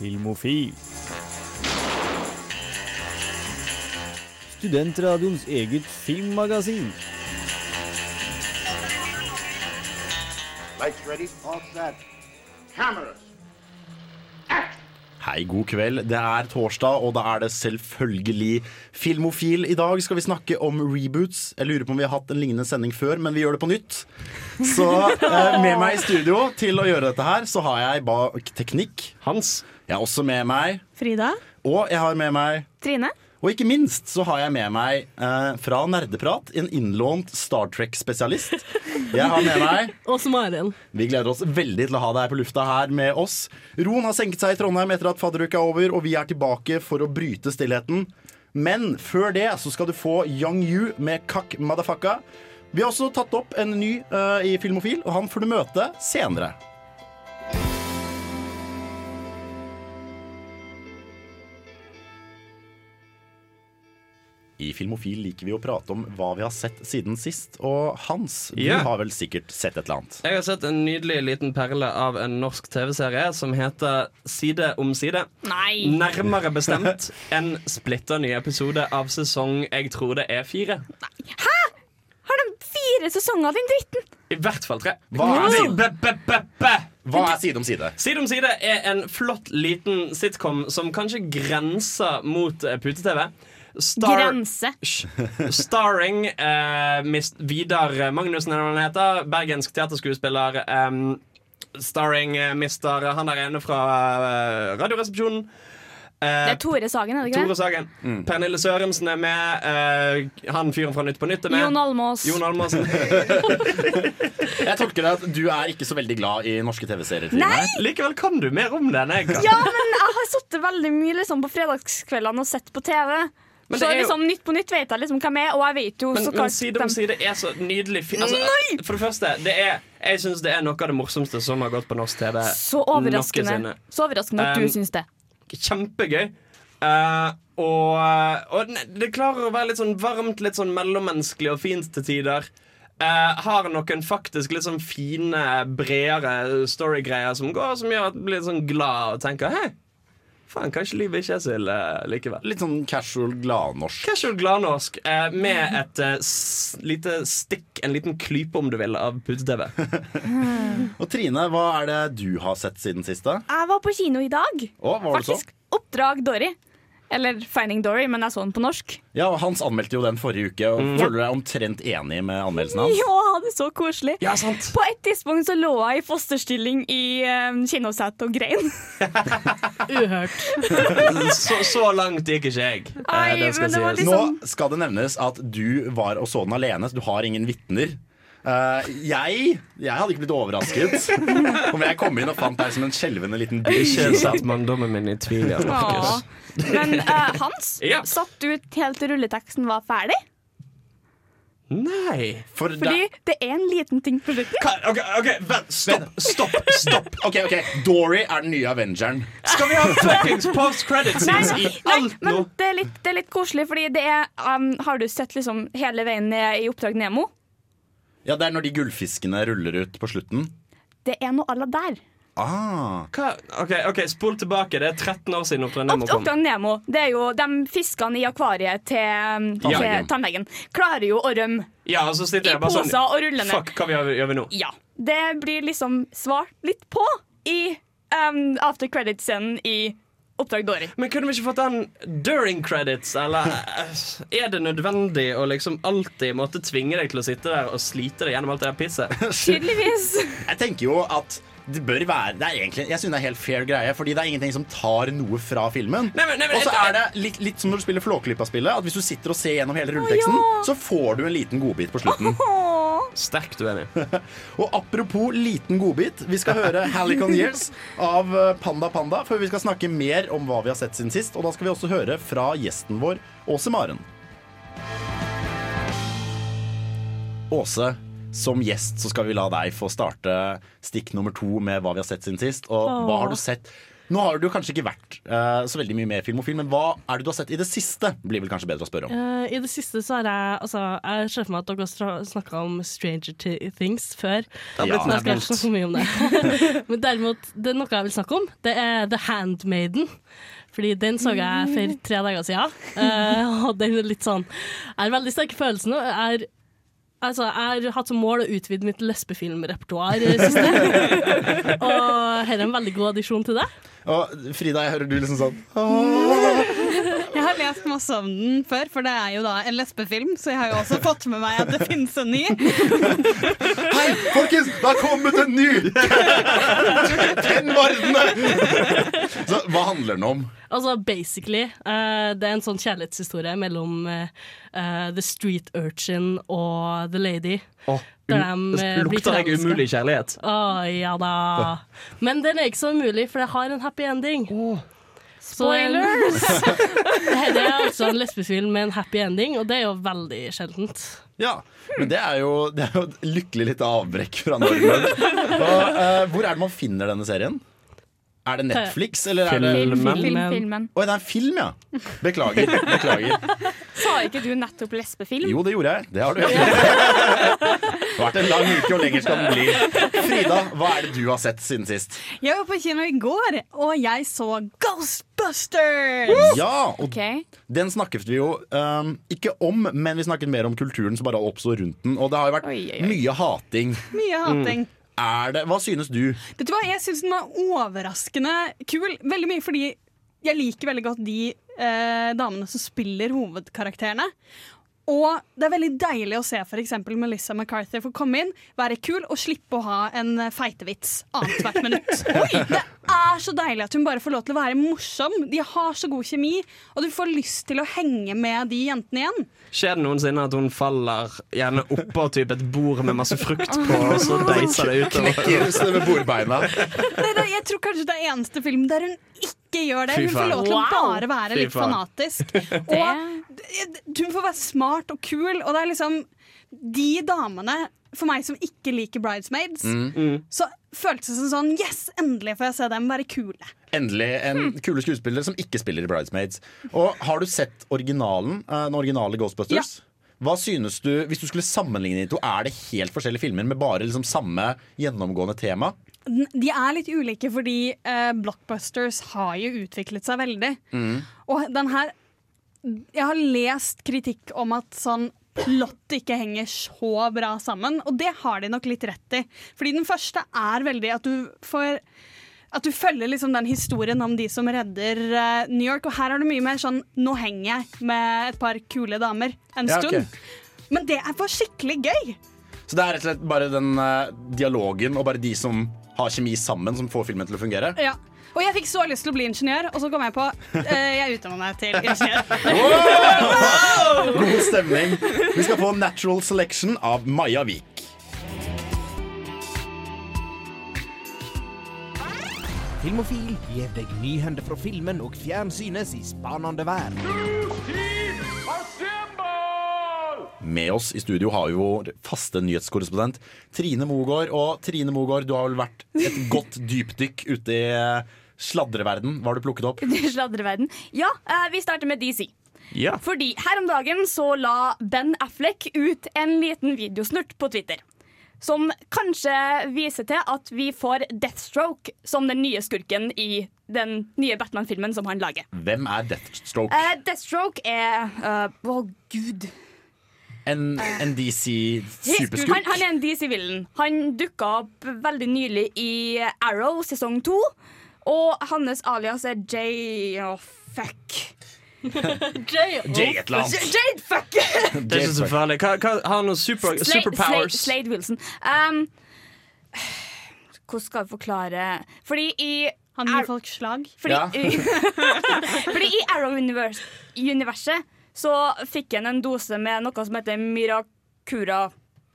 Filmofil. Studentradioens eget filmmagasin. Lights ready? All set. Cameras. Hei, god kveld. Det er torsdag, og da er det selvfølgelig Filmofil. I dag skal vi snakke om reboots. Jeg lurer på om vi har hatt en lignende sending før, men vi gjør det på nytt. Så eh, med meg i studio til å gjøre dette her, så har jeg bak teknikk. Hans. Jeg har også med meg, Frida? og jeg har med meg Trine? Og ikke minst så har jeg med meg eh, fra Nerdeprat en innlånt Star Trek-spesialist. Jeg har med meg Og Maren. Vi gleder oss veldig til å ha deg på lufta her med oss. Roen har senket seg i Trondheim etter at fadderuka er over, og vi er tilbake for å bryte stillheten. Men før det så skal du få Young Yu med Kakk Madafaka. Vi har også tatt opp en ny uh, i Filmofil, og han får du møte senere. I Filmofil liker vi å prate om hva vi har sett siden sist. Og Hans, du yeah. har vel sikkert sett et eller annet? Jeg har sett en nydelig liten perle av en norsk TV-serie som heter Side om side. Nei! Nærmere bestemt en splitter ny episode av sesong jeg tror det er fire. Hæ? Har de fire sesonger, den dritten? I hvert fall tre. Hva er det? Bæ, bæ, bæ, bæ. Hva er side om side? Side om side er en flott liten sitcom som kanskje grenser mot eh, pute-TV. Star- Grense. Starring eh, Mist Vidar Magnussen, eller hva han heter. Bergensk teaterskuespiller. Um, starring uh, mister han der ene fra uh, Radioresepsjonen. Det Eh, er Tore Sagen, er det ikke Tore det? Mm. Pernille Sørensen er med. Uh, han fyren fra Nytt på Nytt er med. Jon Almås. Jon Almåsen. Jeg tolker det at du er ikke så veldig glad i norske TV-serier. Nei! Likevel kan du mer om det enn jeg kan. Ja, men jeg har sittet veldig mye liksom, på fredagskveldene og sett på TV. Men så det liksom, Nytt på Nytt vet jeg liksom hvem er, og jeg vet jo Men, så men side om side er så nydelig altså! For det første, det er, jeg syns det er noe av det morsomste som har gått på norsk TV. Så overraskende. Så overraskende at Um, du syns det. Kjempegøy. Uh, og og det klarer å være litt sånn varmt, litt sånn mellommenneskelig og fint til tider. Uh, har noen faktisk litt sånn fine, bredere storygreier som går, som gjør at du blir sånn glad og tenker Hei, faen, kanskje livet ikke er så ille likevel. Litt sånn casual gladnorsk. Casual gladnorsk eh, med et eh, s lite stikk, en liten klype om du vil, av pute-TV. Og Trine, hva er det du har sett siden sist? da? Jeg var på kino i dag. Å, hva var det så? Faktisk. Oppdrag Dory. Eller Finding Dory, men jeg så den på norsk. Ja, Hans anmeldte jo den forrige uke, og føler du deg omtrent enig med anmeldelsen hans? Ja, det er så koselig. Ja, sant. På et tidspunkt så lå jeg i fosterstilling i uh, kinosetet og grein. Uhørt. Så, så langt gikk ikke jeg. eh, Ai, det skal men det var liksom- Nå skal det nevnes at du var og så den alene, så du har ingen vitner. Eh, jeg, jeg hadde ikke blitt overrasket om jeg kom inn og fant deg som en skjelvende liten Ikke satt manndommen min i tvil. Ja. Markus. Men uh, Hans, Ja. satt du ut helt til rulleteksten var ferdig? Nei For Fordi Fordi det er en liten ting på slutten. OK, ok, vent. Stopp. Stopp. stopp Ok, ok, Dory er den nye Avengeren. Skal vi ha fuckings post credits nei, nei, i Nei, alt men nå? det er, litt, det er litt koselig, fordi det er um, Har du sett liksom hele veien ned i Oppdrag Nemo? Ja, Det er når de gullfiskene ruller ut på slutten. Det er noe à la der. Ah, Hva? OK, ok, spol tilbake. Det er 13 år siden Oppdrag Nemo kom. Oppdrag Nemo, det er jo de fiskene i akvariet til, um, til Tannlegen. tannlegen. Klarer jo å rømme Ja, og så sitter i jeg bare poser sånn og ruller ned. Fuck, hva vi gjør, gjør vi nå? Ja. Det blir liksom svart litt på i um, after credit-scenen i Oppdrag Dory. Men kunne vi ikke fått den during credits, eller eh, er det nødvendig å liksom alltid måtte tvinge deg til å sitte der og slite deg gjennom alt det der pisset? Tydeligvis. Jeg tenker jo at det bør være det er egentlig, Jeg synes det er helt fair greie, fordi det er ingenting som tar noe fra filmen. Og så er det litt, litt som når du spiller Flåklypa-spillet. At Hvis du sitter og ser gjennom hele rulleteksten, ja. så får du en liten godbit på slutten. Åh. Sterkt uenig. Og apropos liten godbit, vi skal høre Halicon Years av eh, Panda Panda før vi skal snakke mer om hva vi har sett siden sist. Og da skal vi også høre fra gjesten vår, Åse Maren. Åse, som gjest så skal vi la deg få starte stikk nummer to med hva vi har sett siden sist. Og hva har du sett? Nå har du kanskje ikke vært uh, så veldig mye med Filmofil, men hva er det du har sett i det siste? Blir vel kanskje bedre å spørre om. Uh, I det siste så har jeg Altså, jeg ser for meg at dere har snakka om Stranger Things før. Ja. Så jeg skal ikke så mye om det. Men derimot, det er noe jeg vil snakke om. Det er The Handmaiden. Fordi den så jeg for tre dager siden. Uh, og den er litt sånn Jeg har veldig sterke følelser nå. Jeg har Altså, jeg har hatt som mål å utvide mitt lesbefilmrepertoar og her er en veldig god addisjon til det. Og Frida, jeg hører du liksom sånn har lest masse om den før, for det er jo da en lesbefilm, så jeg har jo også fått med meg at det finnes en ny. Hei, folkens! Det har kommet en ny! Tenn vardene! Så hva handler den om? Altså basically, uh, det er en sånn kjærlighetshistorie mellom eh, eh, The Street Urchin og The Lady. Oh, Der um, de, uh, blir lukter jeg umulig kjærlighet. Å ja da. Men den er ikke så umulig, for det har en happy ending. Spoilers! det er altså en lesbefilm med en happy ending, og det er jo veldig sjeldent. Ja, men det er jo, det er jo et lykkelig lite avbrekk fra Norge. Og, eh, hvor er det man finner denne serien? Er det Netflix, eller er det Film, Filmen. film, filmen. Oi, det er en film, ja. Beklager. beklager. Sa ikke du nettopp lesbefilm? Jo, det gjorde jeg. Det har du. Det har vært en lang uke, og lenger skal den bli. Frida, hva er det du har sett siden sist? Jeg var på kino i går, og jeg så Ghostbusters! Ja, og okay. den snakket vi jo um, ikke om, men vi snakket mer om kulturen som bare oppsto rundt den. Og det har jo vært Oi, oi, oi. mye hating. Mye hating. Er det, hva synes du? Vet du hva, Jeg syns den var overraskende kul. Veldig mye fordi jeg liker veldig godt de eh, damene som spiller hovedkarakterene. Og det er veldig deilig å se eksempel Melissa McCarthy få komme inn, være kul og slippe å ha en eh, feitevits annethvert minutt. Det er så deilig at hun bare får lov til å være morsom. De har så god kjemi, og du får lyst til å henge med de jentene igjen. Skjer det noensinne at hun faller gjerne oppå typ et bord med masse frukt på, og så deiser det utover? Knekker med bordbeina. Det jeg tror kanskje det er eneste film der hun ikke gjør det. Hun får lov til å bare være litt fanatisk. Og hun får være smart og kul, og det er liksom De damene, for meg som ikke liker Bridesmaids, så føltes det som sånn Yes, endelig får jeg se dem være kule. Endelig en kule skuespiller som ikke spiller i Bridesmaids. Og Har du sett originalen, eh, den originale Ghostbusters? Hva synes du, Hvis du skulle sammenligne de to, er det helt forskjellige filmer med bare liksom samme gjennomgående tema? De er litt ulike fordi eh, Blockbusters har jo utviklet seg veldig. Og den her Jeg har lest kritikk om at sånn plottet ikke henger så bra sammen, og det har de nok litt rett i. Fordi den første er veldig at du får at du følger liksom den historien om de som redder uh, New York. Og her er det mye mer sånn Nå henger jeg med et par kule damer en Ja, stund'. Okay. Men det er bare skikkelig gøy. Så det er rett og slett bare den uh, dialogen og bare de som har kjemi sammen, som får filmen til å fungere? Ja. Og jeg fikk så lyst til å bli ingeniør, og så kom jeg på eh, Jeg utdanna meg til ingeniør. God stemning. Vi skal få Natural Selection av Maja Vik. Filmofil gir deg nyhender fra filmen og fjernsynets i spanende verden. Med oss i studio har vi vår faste nyhetskorrespondent Trine Mogård. Og Trine Mogård, du har vel vært et godt dypdykk ute i eh, sladreverden. Hva har du plukket opp? Sladreverden. Ja, eh, vi starter med DC. Ja. Fordi her om dagen så la Ben Affleck ut en liten videosnurt på Twitter. Som kanskje viser til at vi får Deathstroke som den nye skurken i den nye Batman-filmen som han lager. Hvem er Deathstroke? Uh, Deathstroke er Å, uh, oh, gud. En, en DC Han, superskurk? han er en DC-villen. Han dukka opp veldig nylig i Arrow sesong to. Og hans alias er J... Oh, fuck. Jay, Jay J- annet. Jade, fuck! Det er ikke så farlig. Hva, hva, har han noen super, Slade, Slade, superpowers? Slade Wilson. Um, hvordan skal jeg forklare Fordi i Han gir folk slag. fordi, Ja. fordi i Arrow-universet så fikk han en dose med noe som heter Miracura.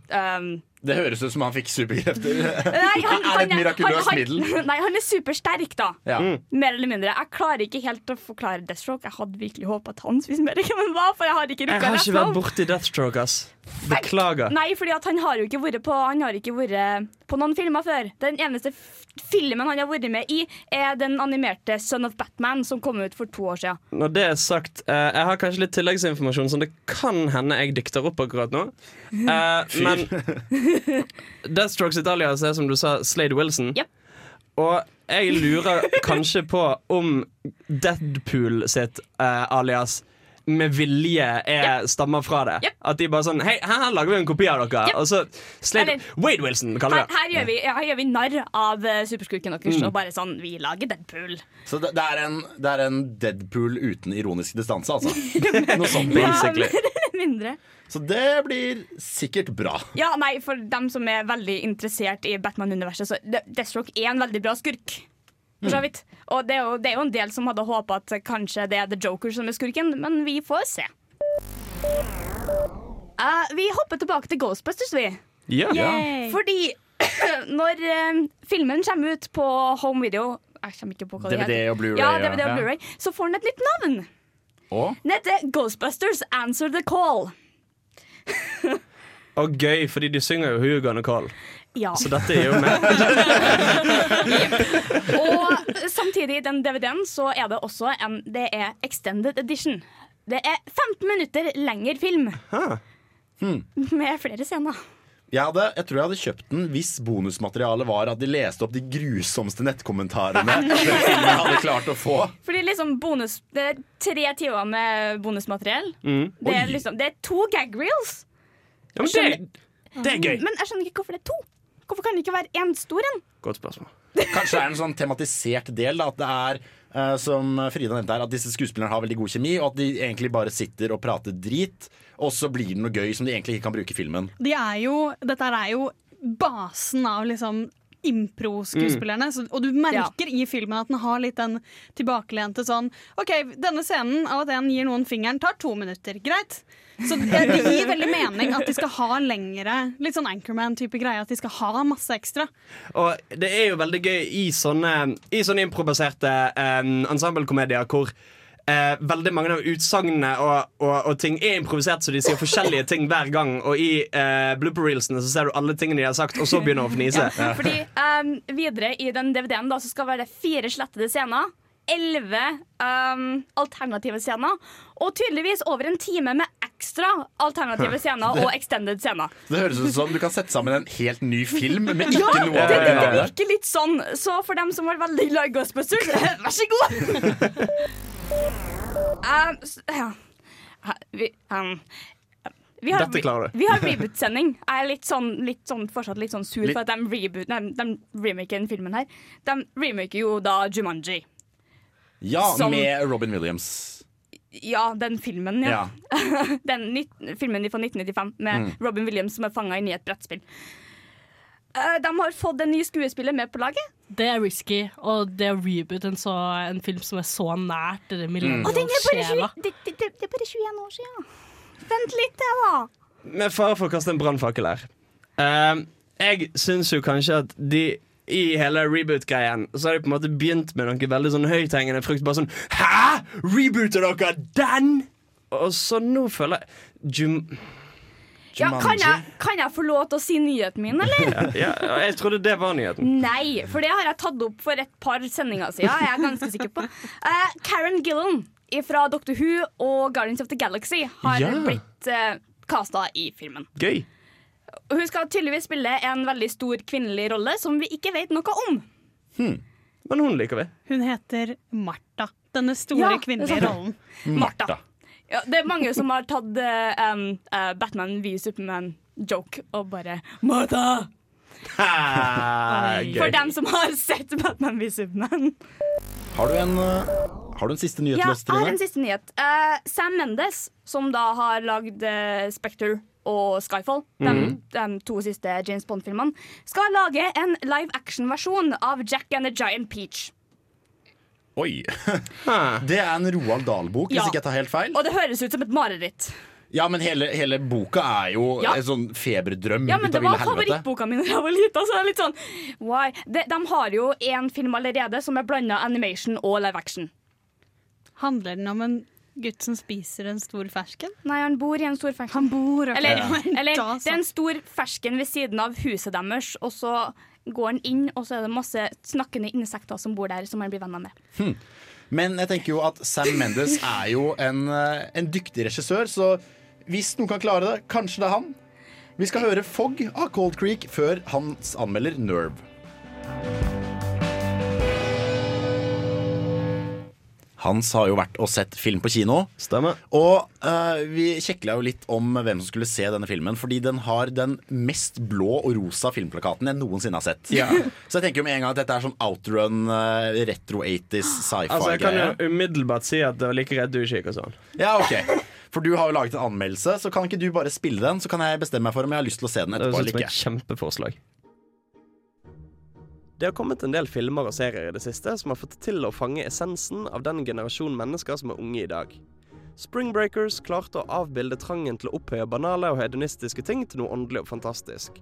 Um, Det høres ut som han fikk superkrefter. Nei, han, Er et mirakuløst middel? Nei, han er supersterk, da. Ja. Mer eller mindre. Jeg klarer ikke helt å forklare Deathstroke. Jeg hadde virkelig håpet at han spiste mer hvem han var, for jeg har ikke Jeg har ikke vært borti Deathstroke, ass. Beklager. Nei, fordi at han har jo ikke vært på Han har ikke vært på noen filmer før. Den eneste f filmen han har vært med i, er den animerte Son of Batman, som kom ut for to år siden. Når det er sagt, eh, jeg har kanskje litt tilleggsinformasjon som det kan hende jeg dikter opp akkurat nå. Eh, men Deathstroke sitt alias er som du sa, Slade Wilson. Yep. Og jeg lurer kanskje på om Deadpool sitt eh, alias med vilje er, stammer fra det. Yep. At de bare sånn Hei, her lager vi en kopi av dere. Yep. Og så Slade Eller- Wade Wilson, kaller Her, vi det. her, gjør vi, her gjør vi narr av uh, superskurken deres. Mm. Og bare sånn Vi lager Deadpool. Så det, det, er en, det er en Deadpool uten ironisk distanse, altså. Noe sånt. Basically. Ja, eller mindre. Så det blir sikkert bra. Ja, nei, for dem som er veldig interessert i Batman-universet, så Deathstroke er en veldig bra skurk. For så vidt. Og det er, jo, det er jo en del som hadde håpa at kanskje det er The Joker som er skurken, men vi får se. Uh, vi hopper tilbake til Ghostbusters, vi. Ja. Fordi når uh, filmen kommer ut på home video Jeg kommer ikke på hva det DVD heter. og Blu-ray, Ja, ja. DVD og Blu-ray Så får den et nytt navn. Og Den heter Ghostbusters Answer the Call. Og gøy, fordi de synger jo Hugan og Carl. Call. Ja. Så dette er jo meg. Og samtidig i den DVD-en så er det også en Det er extended edition. Det er 15 minutter lengre film. Med flere scener. jeg, hadde, jeg tror jeg hadde kjøpt den hvis bonusmaterialet var at de leste opp de grusomste nettkommentarene den filmen hadde klart å få. Fordi liksom bonus Det er tre timer med bonusmateriell. Mm. Det, er liksom, det er to gag reels. Ja, men det, det er gøy. Men jeg skjønner ikke hvorfor det er to. Hvorfor kan det ikke være én stor en? Godt spørsmål. Kanskje det er en sånn tematisert del. Da, at det er eh, som Frida nevnte her, at disse skuespillerne har veldig god kjemi, og at de egentlig bare sitter og prater drit. Og så blir det noe gøy som de egentlig ikke kan bruke i filmen. De er jo, dette er jo basen av liksom impro-skuespillerne. Mm. Og du merker i filmen at den har litt den tilbakelente sånn OK, denne scenen av at en gir noen fingeren, tar to minutter. Greit. Så det, det gir veldig mening at de skal ha lengre Litt sånn Anchorman-type greier. At de skal ha masse ekstra. Og det er jo veldig gøy i sånne, i sånne improviserte eh, ensemblekomedier hvor eh, veldig mange av utsagnene og, og, og ting er improvisert, så de sier forskjellige ting hver gang. Og i eh, blooper-reelsene så ser du alle tingene de har sagt, og så begynner de å fnise. Fordi um, videre i den DVD-en da, så skal det være fire slettede scener. Elleve um, alternative scener. Og tydeligvis over en time med ekstra alternative scener og extended scener. Det høres ut som du kan sette sammen en helt ny film med ikke Ja, noe det, av det, det originale. virker litt sånn. Så for dem som var veldig glad i Ghostbusters, vær så god! um, så, ja. Vi, um, vi har, Dette klarer du. Vi har reboot-sending. Jeg er litt sånn, litt sånn, fortsatt litt sånn sur Litt- for at de, reboot, de, de remaker den filmen her. De remaker jo da Jumanji. Ja, Som- med Robin Williams. Ja, den filmen, ja. den nytt, filmen fra 1995 med Mm. Robin Williams som er fanga inn i et brettspill. Eh, de har fått en ny skuespiller med på laget. Det er risky, og det er reboot en, så, en film som er så nært det Mm. Og den er bare, millennium-sjela 20, det, det, det, det er bare 21 år siden. Vent litt, det, da. Med fare for å kaste en brannfakkel her. Uh, jeg syns jo kanskje at de i hele reboot-greien Så har de på en måte begynt med noe veldig sånn høythengende frukt. Bare sånn Hæ?! Rebooter dere den?! Og så nå føler jeg Jum... Ja, kan, jeg, kan jeg få lov til å si nyheten min, eller? Ja, ja, jeg trodde det var nyheten. Nei, for det har jeg tatt opp for et par sendinger siden. Jeg er ganske sikker på uh, Karen Gillan fra Doctor Who og Guardians of the Galaxy har blitt uh, casta i filmen. Gøy. Hun skal tydeligvis spille en veldig stor kvinnelig rolle som vi ikke vet noe om. Men hun liker vi. Hun heter Martha. Denne store Ja, kvinnelige rollen. Martha. Ja, det er mange som har tatt uh, um, uh, Batman v Superman-joke og bare Martha! Ha. For dem som har sett Batman v Superman. Har du en, uh, har du en siste nyhet Ja, jeg har en siste nyhet. Eh, Sam Mendes, som da har lagd uh, Spectre og Skyfall, de, mm. de to siste James Bond-filmene, skal lage en live action-versjon av Jack and the Giant Peach. Oi. Det er en Roald Dahl-bok, Ja. hvis ikke jeg tar helt feil. Og det høres ut som et mareritt. Ja, men hele, hele boka er jo Ja. en sånn feberdrøm Ja, men det var favorittboka mi da jeg var lita. Så det er litt sånn, why? De, de har jo en film allerede som er blanda animation og live action. Handler den om en gutt som spiser en stor fersken? Nei, han bor i en stor fersken. Han bor okay. Eller, Ja. eller Da det er en stor fersken ved siden av huset deres, og så går han inn, og så er det masse snakkende insekter som bor der, som han blir venner med. Men jeg tenker jo at Sam Mendes er jo en, eh, en dyktig regissør, så hvis noen kan klare det, kanskje det er han. Vi skal høre Fogg av Cold Creek før hans anmelder Nerve. Hans har jo vært og sett film på kino. Stemmer. Og uh, vi kjekla jo litt om hvem som skulle se denne filmen, fordi den har den mest blå og rosa filmplakaten jeg noensinne har sett. Så jeg tenker jo med en gang at dette er sånn outrun, uh, retro 80s sci-fi. Altså, jeg kan jo umiddelbart si at det var like redd du gikk og sånn. Ja, ok For du har jo laget en anmeldelse, så kan ikke du bare spille den? Så kan jeg bestemme meg for om jeg har lyst til å se den Det etterpå høres ut som et kjempeforslag. Det har kommet en del filmer og serier i det siste som har fått til å fange essensen av den generasjonen mennesker som er unge i dag. Spring Breakers klarte å avbilde trangen til å opphøye banale og hedonistiske ting til noe åndelig og fantastisk.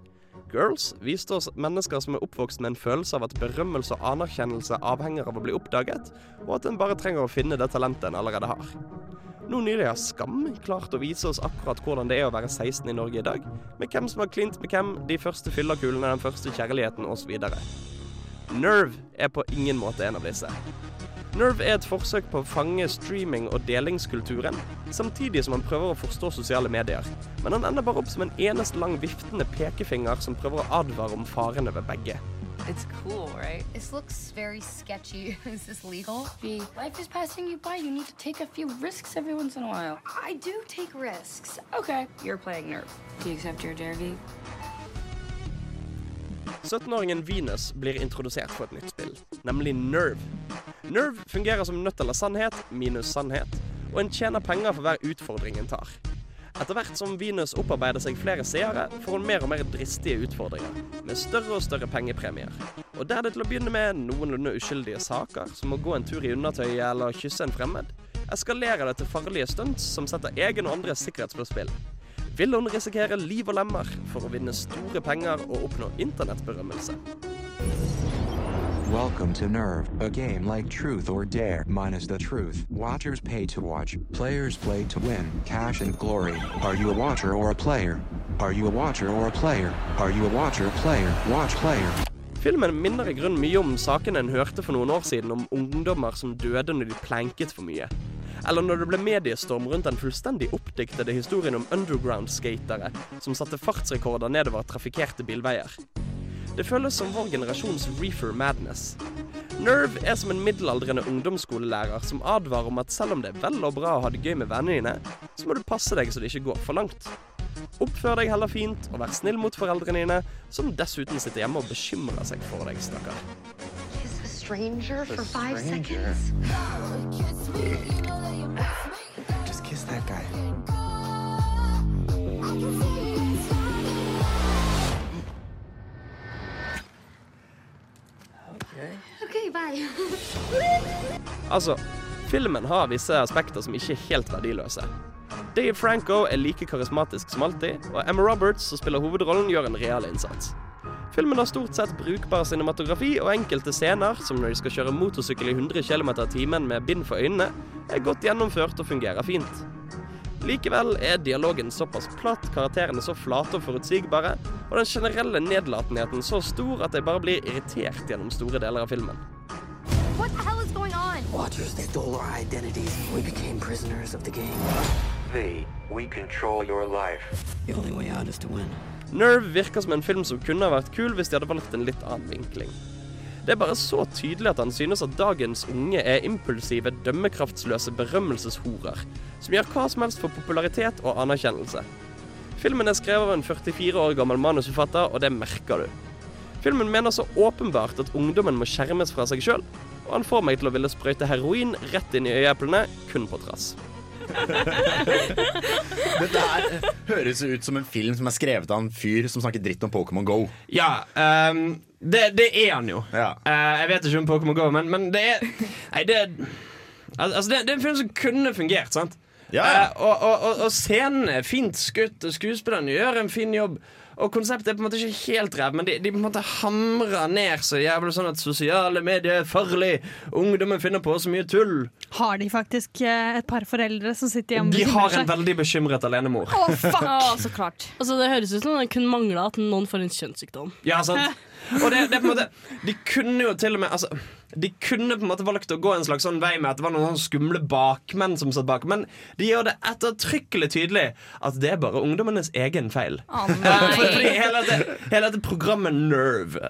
Girls viste oss mennesker som er oppvokst med en følelse av at berømmelse og anerkjennelse avhenger av å bli oppdaget, og at en bare trenger å finne det talentet en allerede har. Nå nylig har Skam klart å vise oss akkurat hvordan det er å være 16 i Norge i dag, med hvem som har klint med hvem, de første fyllerkulene, den første kjærligheten osv. Nerve er på ingen måte en av disse. Nerve er et forsøk på å fange streaming- og delingskulturen, samtidig som han prøver å forstå sosiale medier. Men han ender bare opp som en eneste lang viftende pekefinger som prøver å advare om farene ved begge. It's cool, right? This looks very sketchy. is this legal? Life is passing you by. You need to take a few risks every once in a while. I do take risks. Okay, you're playing nerve. Do you accept your dare V? 17-åringen Venus blir introdusert for et nytt spill, nemlig Nerve. Nerve fungerer som nødt eller sannhet minus sannhet, og en tjener penger for hver utfordring en tar. Etter hvert som Venus opparbeider seg flere seere, får hun mer og mer dristige utfordringer, med større og større pengepremier. Og der det til å begynne med noenlunde uskyldige saker, som å gå en tur i undertøyet eller kysse en fremmed, eskalerer det til farlige stunts som setter egen og andres sikkerhet på spill. Vil hun risikere liv og lemmer for å vinne store penger og oppnå internettberømmelse? Welcome to Nerve, a game like Truth or Dare minus the truth. Watchers pay to watch, players play to win, cash and glory. Are you a watcher or a player? Are you a watcher or a player? Are you a watcher, player, watch player? Filmen minner i grunnen mye om saken en hørte for noen år siden om ungdommer som døde når de planket for mye. Eller når det ble mediestorm rundt den fullstendig oppdiktede historien om underground-skatere som satte fartsrekorder nedover trafikkerte bilveier. Det føles som vår generasjons reefer madness. Nerve er som en middelaldrende ungdomsskolelærer som advarer om at selv om det er vel og bra å ha det gøy med vennene dine, så må du passe deg så det ikke går for langt. Oppfør deg heller fint og vær snill mot foreldrene dine, som dessuten sitter hjemme og bekymrer seg for deg, stakkar. Stranger for five stranger. seconds? Just kiss that guy. Okay. Okay, bye. Altså, filmen har visse aspekter som ikke er helt verdiløse. Dave Franco er like karismatisk som alltid, og Emma Roberts, som spiller hovedrollen, gjør en real innsats. Filmen har stort sett brukbar cinematografi, og enkelte scener, som når de skal kjøre motorsykkel i 100 km i timen med bind for øynene, er godt gjennomført og fungerer fint. Likevel er dialogen såpass platt, karakterene så flate og forutsigbare, og den generelle nedlatenheten så stor at jeg bare blir irritert gjennom store deler av filmen. What the hell is going on? Watchers stole our identities. We became prisoners of the game. V, we control your life. The only way out is to win. Nerve virker som en film som kunne vært kul hvis de hadde valgt en litt annen vinkling. Det er bare så tydelig at han synes at dagens unge er impulsive, dømmekraftsløse berømmelseshorer, som gjør hva som helst for popularitet og anerkjennelse. Filmen er skrevet av en 44 år gammel manusforfatter, og det merker du. Filmen mener så åpenbart at ungdommen må skjermes fra seg sjøl, og han får meg til å ville sprøyte heroin rett inn i øyeeplene, kun på trass. Dette her eh, høres ut som en film som er skrevet av en fyr som snakker dritt om Pokémon Go. Ja, um, det, det er han jo. Ja. Uh, jeg vet ikke om Pokémon Go, men, men det er Nei, det Altså, det, det er en film som kunne fungert, sant? Ja. Uh, og, og, og, og scenen er fint skutt, og skuespillerne gjør en fin jobb. Og konseptet er på en måte ikke helt ræv, men de, de på en måte hamrer ned så jævlig sånn at sosiale medier er farlig. Ungdommen finner på så mye tull. Har de faktisk eh, et par foreldre som sitter hjemme De har en veldig bekymret alenemor. Å, fuck! oh, så klart. Altså, det høres ut som det kun mangla at noen får en kjønnssykdom. Ja, sant Og det, det på en måte De kunne jo til og med altså, De kunne på en måte valgt å gå en slags sånn vei med at det var noen skumle bakmenn som satt bak, men de gjør det ettertrykkelig tydelig at det er bare ungdommenes egen feil. Oh, for, fordi hele dette, hele dette programmet Nerve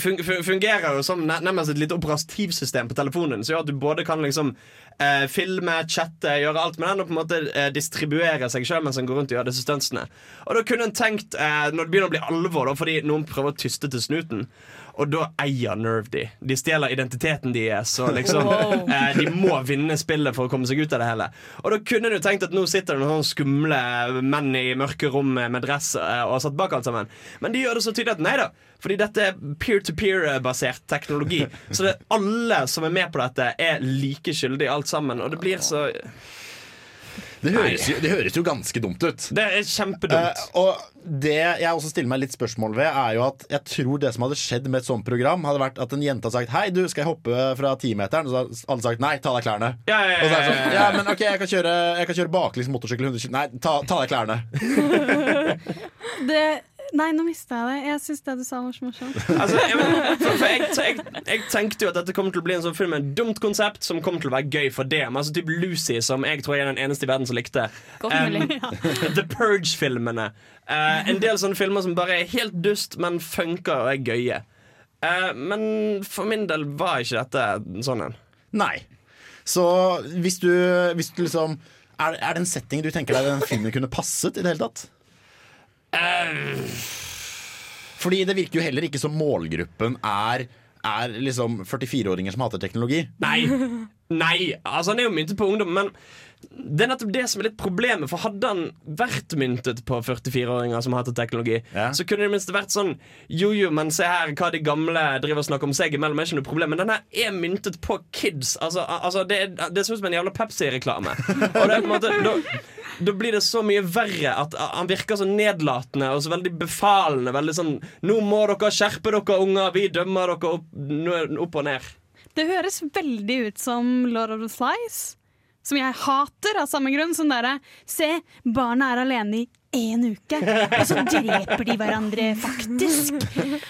fun fungerer jo som nærmest et lite operativsystem på telefonen. Så gjør at du både kan liksom eh, filme, chatte, gjøre alt med den og på en måte eh, distribuere seg sjøl mens en går rundt og gjør disse stuntsene. Og da kunne en tenkt, eh, når det begynner å bli alvor, da, fordi noen prøver å tyste til snuten og da eier Nerve de. De stjeler identiteten deres. Og liksom, Wow. eh, de må vinne spillet for å komme seg ut av det hele. Og da kunne du tenkt at nå sitter det noen skumle menn i mørke rom med dress eh, og har satt bak alt sammen. Men de gjør det så tydelig at nei da. Fordi dette er peer-to-peer-basert teknologi. Så det, alle som er med på dette, er like skyldige alt sammen. Og det blir så Det høres, jo, det høres jo ganske dumt ut. Det er kjempedumt. Uh, og det jeg også stiller meg litt spørsmål ved, er jo at jeg tror det som hadde skjedd med et sånt program, hadde vært at en jente hadde sagt 'Hei, du, skal jeg hoppe fra timeteren?' Og så hadde alle sagt 'Nei, ta av deg klærne'. Ja, ja, ja, Og så er det sånn, ja. men ok, jeg kan kjøre, jeg kan kjøre baklengs motorsykkel 100 km. Nei, ta, ta av deg klærne. Det, nei, nå mista jeg det. Jeg syns det du sa var så morsomt. Altså, jeg, for, for jeg, jeg, jeg tenkte jo at dette kommer til å bli en sånn film med et dumt konsept som kommer til å være gøy for det. Men altså typ Lucy, som jeg tror jeg er den eneste i verden som likte. Um. The Purge-filmene. Uh, en del sånne filmer som bare er helt dust, men funker og er gøye. Uh, men for min del var ikke dette sånn en. Nei. Så hvis du, hvis du liksom er, er det en setting du tenker deg den filmen kunne passet i det hele tatt? Fordi det virker jo heller ikke som målgruppen er er liksom 44-åringer som hater teknologi. Nei. Nei, altså Han er jo myntet på ungdom, men det er nettopp det som er litt problemet. For hadde han vært myntet på 44-åringer som hater teknologi, så kunne det i minste vært sånn Jo, jo, men se her hva de gamle driver og snakker om seg imellom, er ikke noe problem. Men den her er myntet på kids. Altså, altså Det, er- det ser ut som en jævla Pepsi-reklame. Og det er på en måte da, da blir det så mye verre at han virker så nedlatende og så veldig befalende. Veldig sånn 'Nå må dere skjerpe dere, unger. Vi dømmer dere opp, opp og ned'. Det høres veldig ut som Lord of the Flies. Som jeg hater av samme grunn. som derre Se, barna er alene i én uke, og så dreper de hverandre faktisk.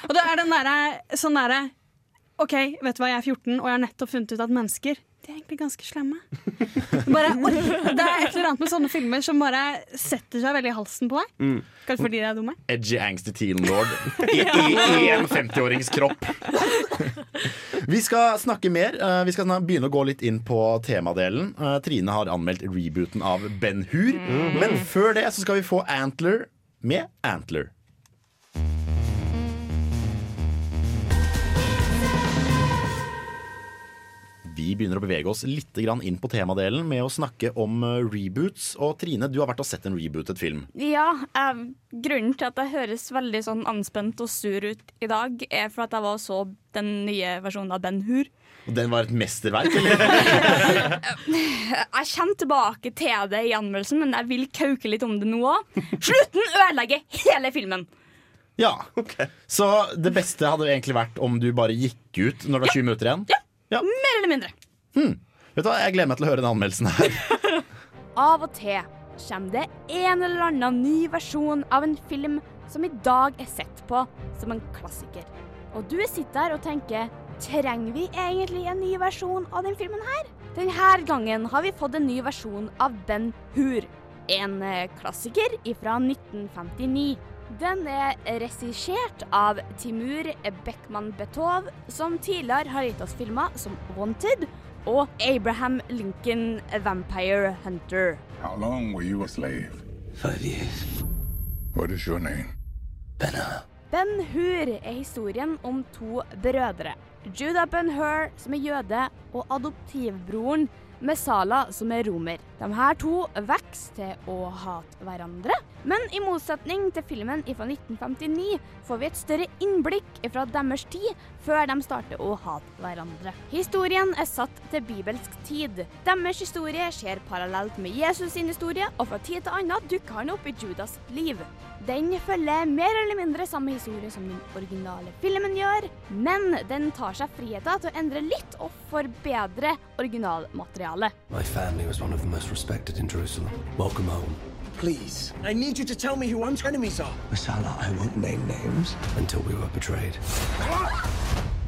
Og det er den derre sånn derre OK, vet du hva, jeg er 14, og jeg har nettopp funnet ut at mennesker de er egentlig ganske slemme. Bare, det er et eller annet med sånne filmer som bare setter seg veldig i halsen på deg. Mm. Kanskje fordi de er dumme. Edgy, angsty teen lord i, i, i en 50-årings kropp. Vi skal snakke mer. Eh, Vi skal begynne å gå litt inn på temadelen. Eh, Trine har anmeldt rebooten av Ben Hur. Men før det så skal vi få Antler med Antler. Vi begynner å bevege oss litt inn på temadelen med å snakke om eh, reboots. Og Trine, du har vært og sett en rebootet film. Ja, eh, grunnen til at jeg høres veldig sånn anspent og sur ut i dag, er for at jeg var og så den nye versjonen av Ben Hur. Og Den var et mesterverk, eller? Jeg kommer tilbake til det i anmeldelsen, men jeg vil kauke litt om det nå òg. Slutten ødelegger hele filmen! Ja. Så det beste hadde egentlig vært om du bare gikk ut når det var 20 minutter igjen? Ja. Mer eller mindre. Hmm. Vet du hva, Jeg gleder meg til å høre den anmeldelsen her. Av og til kommer det en eller annen ny versjon av en film som i dag er sett på som en klassiker. Og du sitter der og tenker Trenger vi egentlig en ny versjon av den filmen her? Denne gangen har vi fått en ny versjon av Ben Hur. En eh, klassiker fra 1959. Den er regissert av Timur Beckman Betov, som tidligere har gitt oss filmer som Wanted og Abraham Lincoln Vampire Hunter. How long were you a slave? Five years. What is your name? Ben Hur er historien om to brødre. Judah Ben Hur, som er jøde, og adoptivbroren Mesala, som er romer. De her to vokser til å hate hverandre. Men i motsetning til filmen fra 1959 får vi et større innblikk fra deres tid før de starter å hate hverandre. Historien er satt til bibelsk tid. Deres historie skjer parallelt med Jesus sin historie, og fra tid til annen dukker han opp i Judas liv. Den følger mer eller mindre samme historie som den originale filmen gjør, men den tar seg friheten til å endre litt og forbedre originalmaterialet. My family was one of the most respected in Jerusalem. Welcome home. Please, I need you to tell me who our enemies are. Masala, I won't name names until we were betrayed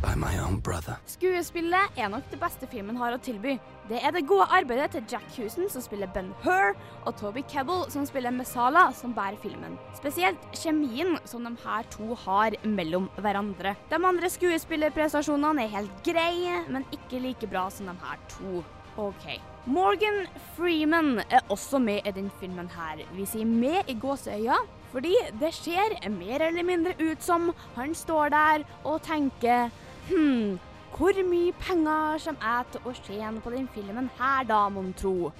by my own brother. Skuespillet er nok det beste filmen har å tilby. Det er det gode arbeidet til Jack Houston, som spiller Ben Hur, og Toby Kebble, som spiller Mesala, som bærer filmen. Spesielt kjemien som de her to har mellom hverandre. De andre skuespillerprestasjonene er helt greie, men ikke like bra som de her to. OK. Morgan Freeman er også med i den filmen her. Vi sier med i gåseøya, fordi det ser mer eller mindre ut som han står der og tenker Hm, hvor mye penger kommer jeg til å tjene på den filmen her, da, mon tro?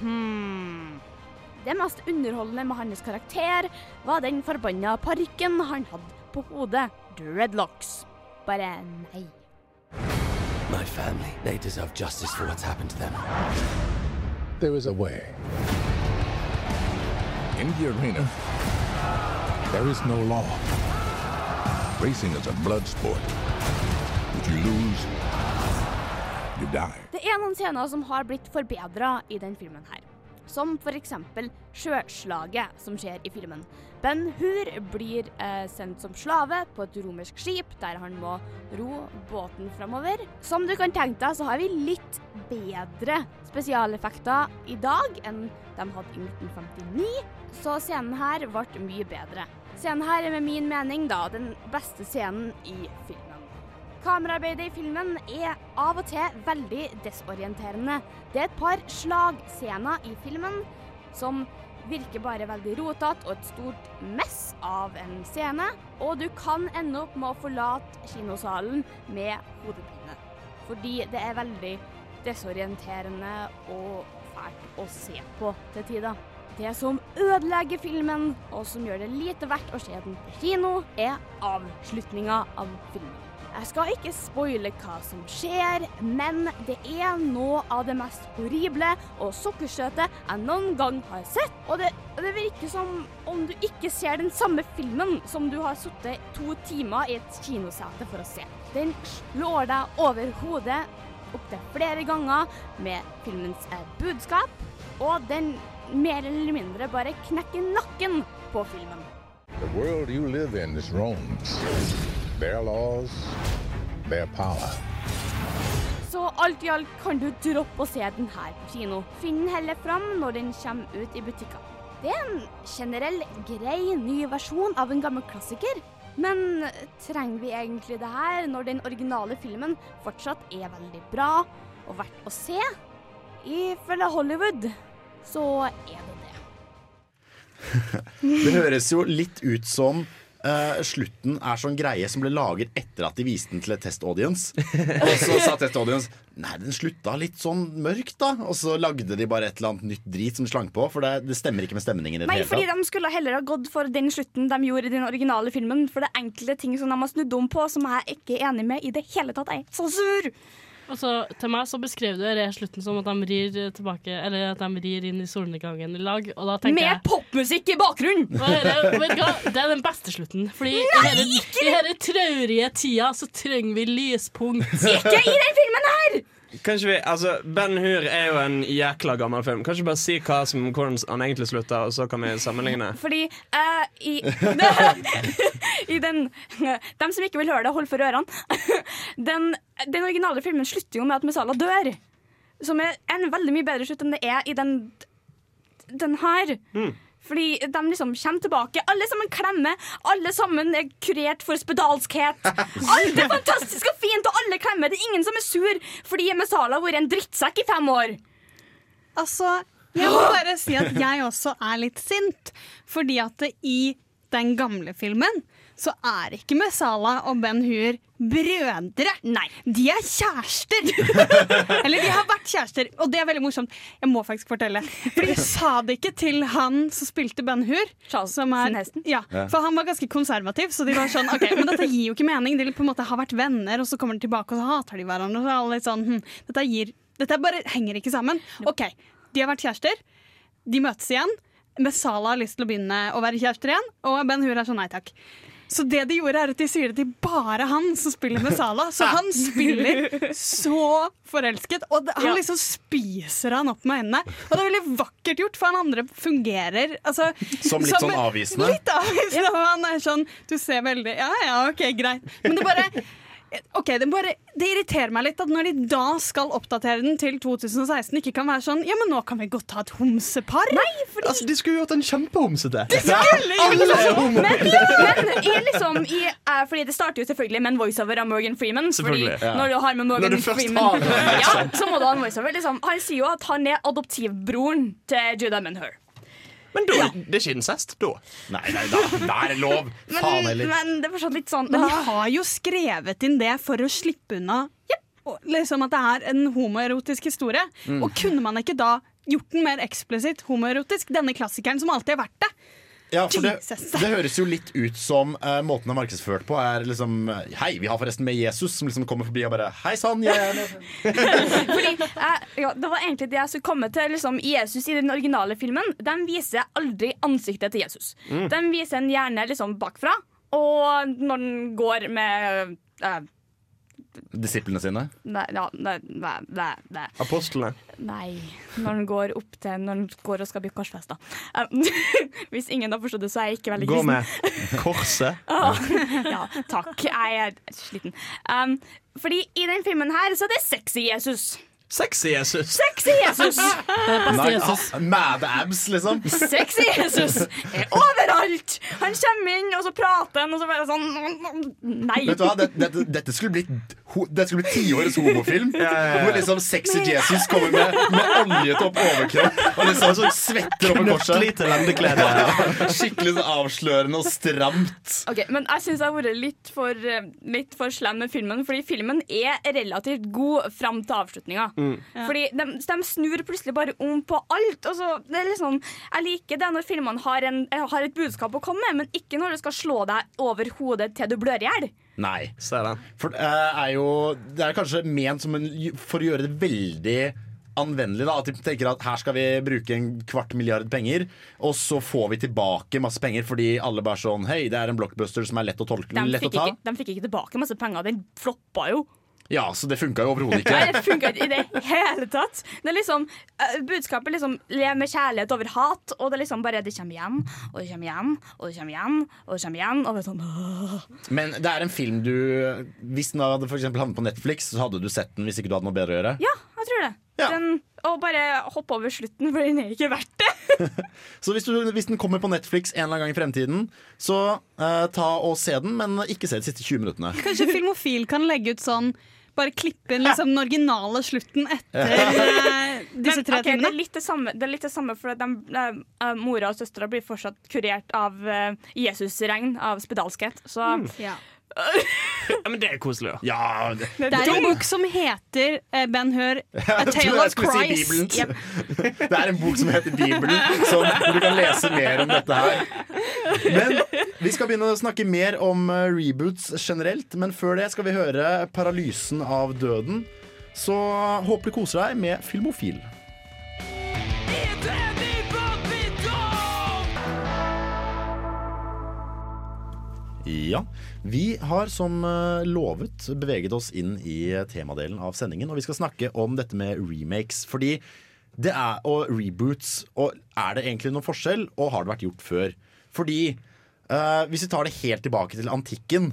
Hm Det mest underholdende med hans karakter var den forbanna parykken han hadde på hodet. Dreadlocks. Bare nei. My family, they deserve justice for what's happened to them. There is a way. In the arena, there is no law. Racing is a blood sport. If you lose, you die. Det er noen scener som har blitt forbedra i den filmen her. Som f.eks. sjøslaget som skjer i filmen. Ben Hur blir eh, sendt som slave på et romersk skip der han må ro båten framover. Som du kan tenke deg, så har vi litt bedre spesialeffekter i dag enn de hadde i 1959, så scenen her ble mye bedre. Scenen her er med min mening da den beste scenen i filmen. Kameraarbeidet i filmen er av og til veldig desorienterende. Det er et par slagscener i filmen som virker bare veldig rotete og et stort mess av en scene, og du kan ende opp med å forlate kinosalen med hodepine. Fordi det er veldig desorienterende og fælt å se på til tider. Det som ødelegger filmen, og som gjør det lite verdt å se den på kino, er avslutninga av filmen. Jeg skal ikke spoile hva som skjer, men det er noe av det mest horrible og sukkersøte jeg noen gang har sett. Og det, det virker som om du ikke ser den samme filmen som du har sittet to timer i et kinosete for å se. Den slår deg over hodet opptil flere ganger med filmens eh, budskap, og den mer eller mindre bare knekker nakken på filmen. The world you live in is Rome's. Their laws, their power. Så alt i alt kan du droppe å se den her på kino. Finn den heller fram når den kommer ut i butikker. Det er en generell grei ny versjon av en gammel klassiker. Men trenger vi egentlig det her når den originale filmen fortsatt er veldig bra og verdt å se? Ifølge Hollywood så er det det. Det høres jo litt ut som eh, slutten er sånn greie som ble laget etter at de viste den til et testaudience. Og så sa testaudience Nei, den slutta litt sånn mørkt, da. Og så lagde de bare et eller annet nytt drit som slang på, for det, det stemmer ikke med stemningen i det Nei, hele fordi tatt. de skulle heller ha gått for den slutten de gjorde i den originale filmen. For det er enkelte ting som de har snudd om på, som jeg ikke er enig med i det hele tatt. Jeg er så sur! Og så, til meg så beskrev du denne slutten som at de rir tilbake Eller at de rir inn i solnedgangen i lag. Og da tenker Med jeg popmusikk i bakgrunnen! Hva? Det er den beste slutten. Fordi i Nei, i denne traurige tida så trenger vi lyspunkt. Ikke i den filmen her! Kanskje vi, altså Ben Hur er jo en jækla gammel film. Kanskje bare si hva som, hvordan han egentlig slutter, og så kan vi sammenligne. Fordi uh, i, i den Dem som ikke vil høre det, hold for ørene. Den, den originale filmen slutter jo med at Mesala dør. Som er en veldig mye bedre slutt enn det er i den, den her. Fordi de liksom kommer tilbake, alle sammen klemmer. Alle sammen er kurert for spedalskhet. Alt er fantastisk og fint, og alle klemmer. Det er ingen som er sur fordi Mesala har vært en drittsekk i fem år. Altså, jeg må bare si at jeg også er litt sint. Fordi at i den gamle filmen så er ikke Messala og Ben Hur brødre. Nei. De er kjærester! Eller de har vært kjærester, og det er veldig morsomt. Jeg må faktisk fortelle. For de sa det ikke til han som spilte Ben Hur. Som er, ja, Ja. for han var ganske konservativ, så de var sånn OK, men dette gir jo ikke mening. De på en måte har vært venner, og så kommer de tilbake, og så hater de hverandre. Og så er alle litt sånn, hm, dette, gir, dette bare henger ikke sammen. OK, de har vært kjærester. De møtes igjen. Messala har lyst til å begynne å være kjærester igjen, og Ben Hur er sånn nei takk. Så det de gjorde er at de sier at det er bare han som spiller med Sala. Så han spiller så forelsket, og han Ja. liksom spiser han opp med øynene. Og det er veldig vakkert gjort, for han andre fungerer altså, Som litt sånn avvisende? Litt avvisende, og han er sånn Du ser veldig Ja ja, OK, greit. Men det bare Ok, det, bare, det irriterer meg litt at når de da skal oppdatere den til 2016, ikke kan være sånn Ja, men nå kan vi godt ha et homsepar. Nei, fordi Altså, de skulle gjort en kjempehomsete. De skulle jo Men, det! men, men i liksom i, eh, Fordi det starter jo selvfølgelig med en voiceover av Morgan Freeman. Fordi ja. Når du har med Morgan Freeman den, ja, liksom. Så må du ha en voiceover. Liksom. Han sier jo at han er adoptivbroren til Judah Menhur. Men da, det er ikke incest, da. Nei, nei, da, da er det lov. Faen Men, heller. men det er fortsatt litt sånn Men de har jo skrevet inn det for å slippe unna og liksom at det er en homoerotisk historie. Mm. Og kunne man ikke da gjort den mer eksplisitt homoerotisk? Denne klassikeren som alltid har vært det. Ja, for det, det høres jo litt ut som uh, måten det er markedsført på, er liksom eh, Hei, vi har forresten med Jesus, som liksom kommer forbi og bare Hei sann, jeg er med. Fordi, uh, ja, det var egentlig det jeg skulle komme til. Liksom, Jesus i den originale filmen De viser aldri ansiktet til Jesus. Mm. De viser en hjerne liksom bakfra, og når den går med eh, Disiplene sine. Nei, ja, nei, nei, nei, nei. Apostlene. Nei, når han går opp til Når han går og skal bli korsfesta. hvis ingen har forstått det, så er jeg ikke veldig Gå med korset. Ja, takk. Jeg er sliten. Um, fordi i den filmen her så er det sexy Jesus. Sexy Jesus. Sexy Jesus! Nei, Jesus. Mad abs, liksom. Sexy Jesus er overalt! Han kommer inn, og så prater han, og så bare sånn Nei. Vet du hva, Dette, dette, dette skulle blitt ho- Dette skulle blitt tiårets homofilm. Hvor liksom sexy Jesus kommer med, med oljet opp overkropp og liksom så svetter over korset. Skikkelig så avslørende og stramt. Ok, Men jeg syns jeg har vært litt for, litt for slem med filmen, fordi filmen er relativt god fram til avslutninga. Mm. Fordi de, de snur plutselig bare om på alt. Og så, det er liksom, jeg liker det når filmene har, en, har et budskap å komme med, men ikke når det skal slå deg over hodet til du blør i hjel. Nei. For det er jo Det er kanskje ment som en, for å gjøre det veldig anvendelig. da At de tenker at her skal vi bruke en kvart milliard penger, og så får vi tilbake masse penger fordi alle bare sånn Hei, det er en blockbuster som er lett å tolke, De lett å ta. ikke, de fikk ikke tilbake masse penger. Den floppa jo. Ja, så det funka jo overhodet Nei, ikke. det funka ikke i det hele tatt. Det er liksom, eh, budskapet liksom lev med kjærlighet over hat, og det er liksom bare det kommer igjen, og det kommer igjen, og det kommer igjen, og det kommer igjen. Og det er sånn, åh. Men det er en film du Hvis den hadde for havnet på Netflix, så hadde du sett den hvis ikke du hadde noe bedre å gjøre. Ja, jeg tror det. Den, og bare hoppe over slutten, for den er ikke verdt det. Så hvis, du, hvis den kommer på Netflix en eller annen gang i fremtiden, så uh, ta og se den, men ikke se de siste 20 minuttene. Kanskje Filmofil kan legge ut sånn bare klippe inn liksom den originale slutten etter eh, disse tre ok, det, timene. er litt det, samme, det er litt det samme, for de, eh, mora og søstera blir fortsatt kurert av uh, Jesusregn, av spedalskhet. Så Ja. Ja, men det er koselig, da. Ja, det, Det er en bok som heter uh, Ben Hør, A Tale of Christ. si. Yep. Det er en bok som heter Bibelen, som, hvor du kan lese mer om dette her. Men vi skal begynne å snakke mer om eh, reboots generelt. Men før det skal vi høre 'Paralysen av døden'. Så håper du koser deg med Filmofil. Ja, Vi har som eh, lovet beveget oss inn i temadelen av sendingen. Og vi skal snakke om dette med remakes. Fordi det er, og reboots. Og er det egentlig noen forskjell, og har det vært gjort før? Fordi eh, hvis vi tar det helt tilbake til antikken,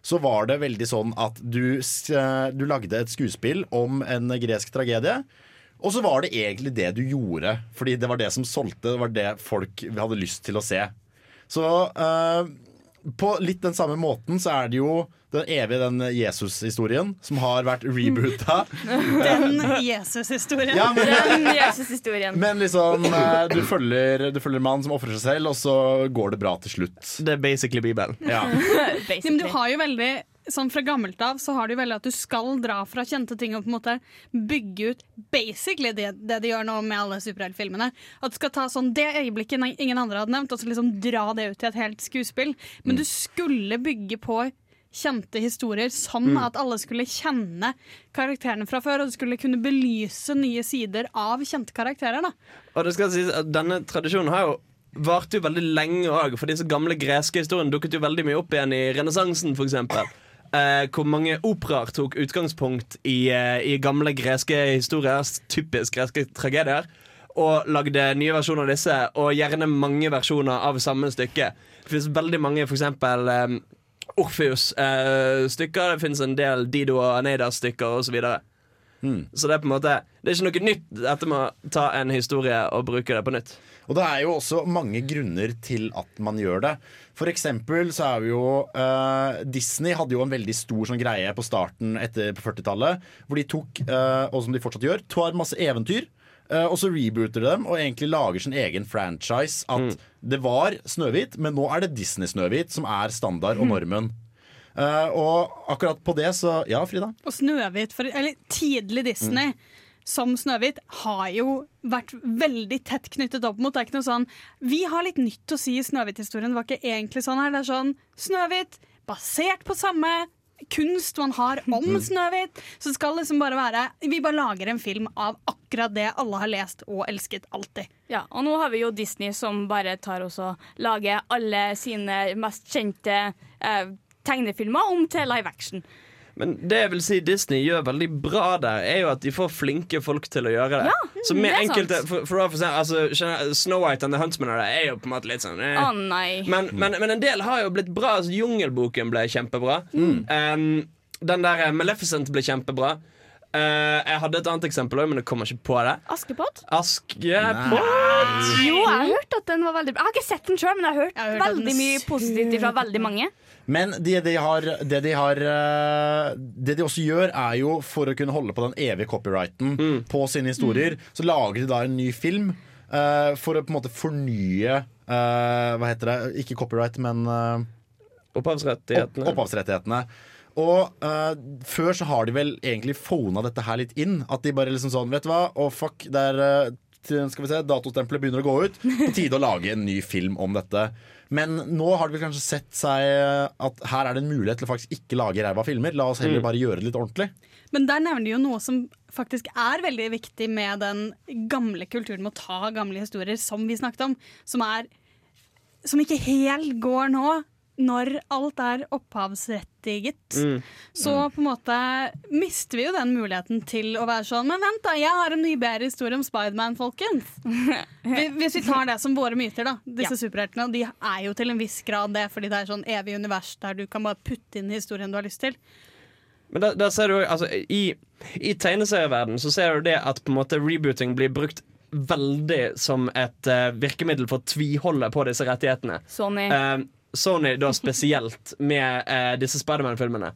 så var det veldig sånn at du, eh, du lagde et skuespill om en gresk tragedie. Og så var det egentlig det du gjorde, fordi det var det som solgte. Det var det folk hadde lyst til å se. Så eh, på litt den samme måten så er det jo den evige den Jesus-historien som har vært reboota. Den Jesus-historien. Ja, men- Jesus-historien. Men liksom, eh, du følger, du følger mannen mann som ofrer seg selv, og så går det bra til slutt. Det er basically Bibelen. Ja. basically. men du har jo veldig Sånn Fra gammelt av så har du veldig at du skal dra fra kjente ting og på en måte bygge ut basically det, det de gjør nå med alle superheltfilmene. At du skal ta sånn det øyeblikket ingen andre hadde nevnt, og så liksom dra det ut til et helt skuespill. Men du skulle bygge på kjente historier, sånn Mm. at alle skulle kjenne karakterene fra før, og du skulle kunne belyse nye sider av kjente karakterer. da Og det skal sies at Denne tradisjonen har jo varte jo veldig lenge òg, for disse gamle greske historiene dukket jo veldig mye opp igjen i renessansen, f.eks. Eh, hvor mange operaer tok utgangspunkt i, eh, i gamle greske historier, typisk greske tragedier, og lagde nye versjoner av disse, og gjerne mange versjoner av samme stykke. Det finnes veldig mange, f.eks. Eh, Orpheus-stykker. det finnes en del Dido og Aneidas-stykker osv. Så, videre. så det er på en måte Det er ikke noe nytt dette med å ta en historie og bruke det på nytt. Og det er jo også mange grunner til at man gjør det. For eksempel så er vi jo eh, Disney hadde jo en veldig stor sånn greie på starten etter på 40-tallet. Hvor de tok, eh, og som de fortsatt gjør, tar masse eventyr. eh, og så rebooter de dem og egentlig lager sin egen franchise. At det var Snøhvit, men nå er det Disney-Snøhvit som er standard og normen. Eh, og akkurat på det så Ja, Frida? Og Snøhvit, eller tidlig Disney, som Snøhvit, har jo vært veldig tett knyttet opp mot. Det er ikke noe sånn Vi har litt nytt å si i Snøhvit-historien. Det var ikke egentlig sånn her. Det er sånn Snøhvit, basert på samme kunst man har om Snøhvit. Så det skal liksom bare være Vi bare lager en film av akkurat det alle har lest og elsket alltid. Ja, og nå har vi jo Disney som bare tar og lager alle sine mest kjente eh, tegnefilmer om til live action. Men det jeg vil si Disney gjør veldig bra der, er jo at de får flinke folk til å gjøre det. Ja, så med det er enkelte sant. for, for, se, altså, Snow White and the Huntsman det er jo på en måte litt sånn eh. oh, nei. men, men, men en del har jo blitt bra. Altså, Jungelboken ble kjempebra. Mm. Um, den der eh, Maleficent ble kjempebra. Uh, jeg hadde et annet eksempel òg, men jeg kommer ikke på det. Askepott? Askepott. Jo, jeg har hørt at den var veldig bra. Jeg har ikke sett den sjøl, men jeg har hørt, har hørt veldig mye positivt fra veldig mange. Men det de, har, det, de har, eh, det de også gjør, er jo for å kunne holde på den evige copyrighten på sine historier, så lager de da en ny film uh, for å på en måte fornye uh, Hva heter det? Ikke copyright, men uh, Opphavsrettighetene. opphavsrettighetene. Og uh, før så har de vel egentlig fona dette her litt inn. At de bare liksom sånn, vet du hva, å fuck, det er uh, skal vi se, datostempelet begynner å gå ut. På tide å lage en ny film om dette. Men nå har de vel kanskje sett seg at her er det en mulighet til å faktisk ikke lage ræva filmer. La oss heller Mm. bare gjøre det litt ordentlig. Men der nevner de jo noe som faktisk er veldig viktig med den gamle kulturen med å ta gamle historier, som vi snakket om, som er Som ikke helt går nå, når alt er opphavsrettiget. Mm. Så på en måte mister vi jo den muligheten til å være sånn Men vent, da, jeg har en mye bedre historie om Spiderman, folkens. Hvis vi tar det som våre myter, da. Disse superheltene. Og de er jo til en viss grad det, fordi det er sånn evig univers der du kan bare putte inn historien du har lyst til. Men der, der ser du altså, I, i tegneserieverden så ser du det at på en måte rebooting blir brukt veldig som et uh, virkemiddel for å tviholde på disse rettighetene. Sony. Eh, Sony da spesielt med eh, disse Spiderman-filmene.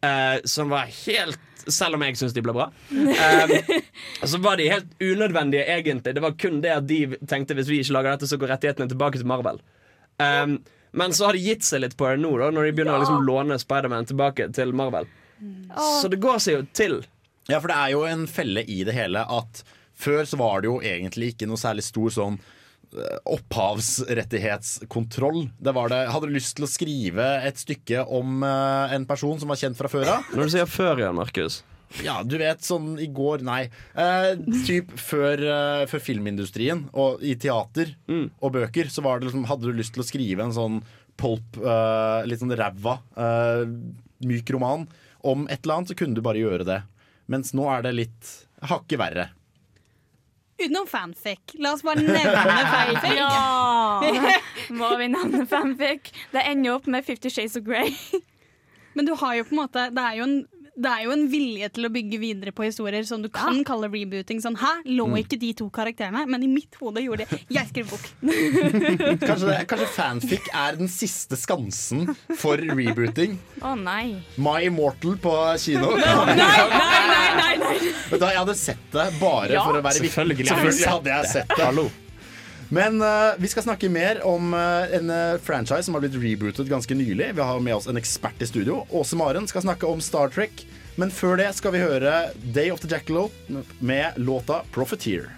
Eh, som var helt Selv om jeg syns de ble bra. Eh, så var de helt unødvendige, egentlig. Det var kun det at de tenkte hvis vi ikke lager dette, så går rettighetene tilbake til Marvel. Ja. men så har de gitt seg litt på det nå, da når de begynner å liksom låne Spiderman tilbake til Marvel. Så det går seg jo til. Ja, for det er jo en felle i det hele at før så var det jo egentlig ikke noe særlig stor sånn opphavsrettighetskontroll. Det var det, hadde du lyst til å skrive et stykke om eh, en person som var kjent fra før av? Når du sier før igjen, Markus Ja, du vet, sånn i går Nei. Eh, typ før, eh, før filmindustrien og i teater og bøker, så var det liksom, hadde du lyst til å skrive en sånn polp, eh, litt sånn ræva, eh, myk roman om et eller annet, så kunne du bare gjøre det. Mens nå er det litt hakket verre. Utenom fanfic. La oss bare nevne fanfic. Ja! Må vi nevne fanfic? Det ender opp med Fifty Shades of Grey. Men du har jo på en måte Det er jo en det er jo en vilje til å bygge videre på historier som du kan kalle rebooting. Sånn, Hæ, lå Mm. ikke de to karakterene? Men i mitt hode gjorde det. Jeg skrev bok. Kanskje, det, kanskje fanfic er den siste skansen for rebooting. Å nei. My Immortal på kino. Nei, nei, nei, nei, nei. Da, Jeg hadde sett det bare Ja. for å være viktig. Selvfølgelig hadde jeg sett det. Hallo. Men uh, vi skal snakke mer om uh, en uh, franchise som har blitt rebootet ganske nylig. Vi har med oss en ekspert i studio. Åse Maren skal snakke om Star Trek. Men før det skal vi høre Day of the Jackalope med låta 'Profiteer'.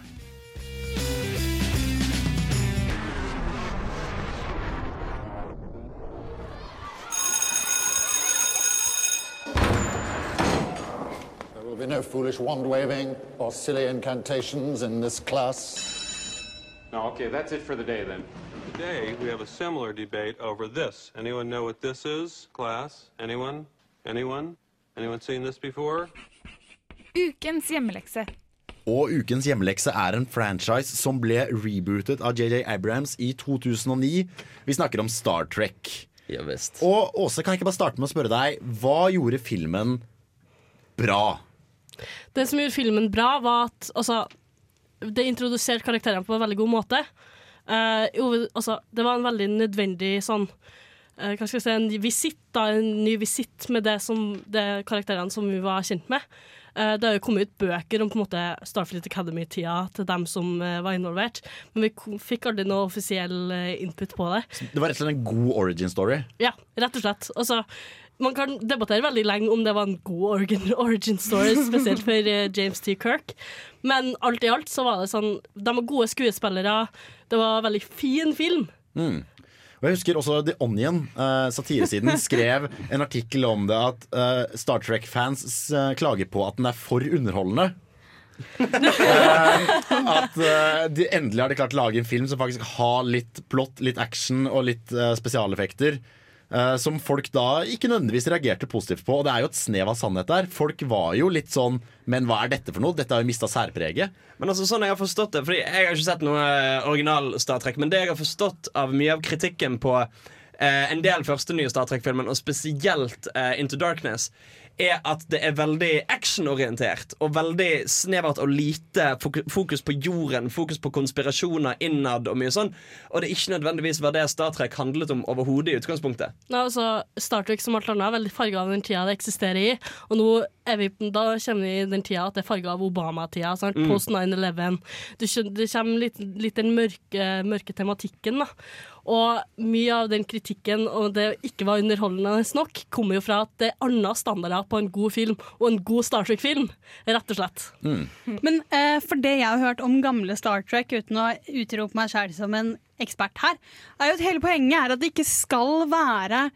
There will be no foolish wand waving or silly incantations in this class. No, okay, that's it for the day then. Today, we have a similar debate over this. Anyone know what this is, class? Anyone? Anyone? Anyone seen this before? Ukens hjemmelekse. Og ukens hjemmelekse er en franchise som ble rebootet av JJ Abrams i 2009. Vi snakker om Star Trek. Ja, visst. Og Åse, kan jeg ikke bare starte med å spørre deg, hva gjorde filmen bra? Det som gjorde filmen bra, var at altså, det introduserte karakterene på en veldig god måte. Uh, altså, det var en veldig nødvendig sånn eh, Hva skal jeg si, en visitt, da, en ny visitt med det, som, det karakterene som vi var kjent med. Uh, det har jo kommet ut bøker om på en måte Starfleet Academy-tida til dem som var involvert, men vi kom, fikk aldri noe offisiell input på det. Det var rett og slett en god origin story. Ja, rett og slett. Altså, man kan debattere veldig lenge om det var en god origin, origin story, spesielt for uh, James T. Kirk. Men alt i alt så var det sånn De var gode skuespillere. Det var en veldig fin film. Mm. Og jeg husker også The Onion, uh, satiresiden, skrev en artikkel om det at uh, Star Trek-fans klager på at den er for underholdende. At de endelig har de klart å lage en film som faktisk har litt plott, litt action og litt spesialeffekter. Eh, som folk da ikke nødvendigvis reagerte positivt på. Og det er jo et snev av sannhet der. Folk var jo litt sånn Men hva er dette for noe? Dette har jo mista særpreget. Men altså sånn jeg har forstått det Fordi jeg har ikke sett noe eh, original Star Trek Men det jeg har forstått av mye av kritikken på eh, En del første nye Star Trek-filmen Og spesielt eh, Into Darkness Er at det er veldig actionorientert Og veldig snevert og lite Fokus på jorden Fokus på konspirasjoner innad og mye sånn Og det er ikke nødvendigvis var det Star Trek handlet om Overhodet i utgangspunktet Nei, altså, Star Trek som alt annet er veldig farga av den tida det eksisterer i. Og nå er vi, da kommer vi i den tida at det er farga av Obama-tida. Mm. Post 9-11. Det, det kommer litt, litt den mørke, mørke tematikken. da. Og mye av den kritikken og det ikke var underholdende nok, kommer jo fra at det er andre standarder på en god film og en god Star Trek-film. Rett og slett. Men eh, for det jeg har hørt om gamle Star Trek, uten å utrope meg selv som en ekspert her, er jo at hele poenget er at det ikke skal være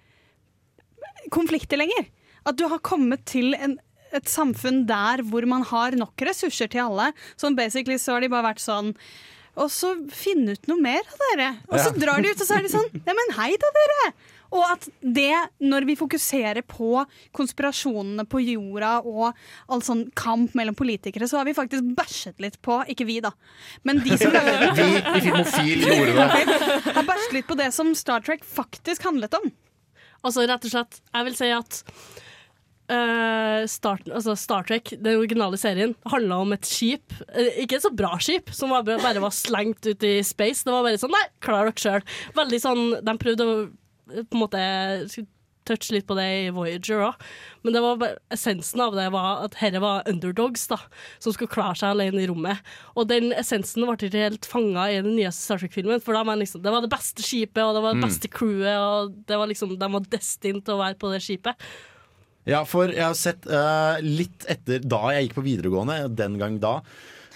konflikter lenger. At du har kommet til en, et samfunn der hvor man har nok ressurser til alle. Sånn basically så har de bare vært sånn og så finne ut noe mer av dere. Og så Ja. drar de ut, og så er de sånn Ja, men hei da, dere! Og at det, når vi fokuserer på konspirasjonene på jorda og all sånn kamp mellom politikere, så har vi faktisk bæsjet litt på Ikke vi, da. Men de som lager Vi i Filmofil gjorde det. har bæsjet litt på det som Star Trek faktisk handlet om. Altså rett og slett, jeg vil si at Star, altså Star Trek, den originale serien, handla om et skip. eh, ikke et så bra skip, som var, bare var slengt ut i space. Det var bare sånn Nei, klar dere sjøl. Veldig sånn De prøvde å eh, på en måte touche litt på det i Voyager òg, men det var bare, essensen av det var at herre var underdogs da, som skulle klare seg alene i rommet. Og den essensen ble ikke helt fanga i den nye Star Trek-filmen, for da var liksom, det var det beste skipet, og det var det Mm. beste crewet, og det var liksom, de var destined til å være på det skipet. Ja, for jeg har sett uh, litt etter da jeg gikk på videregående, den gang da.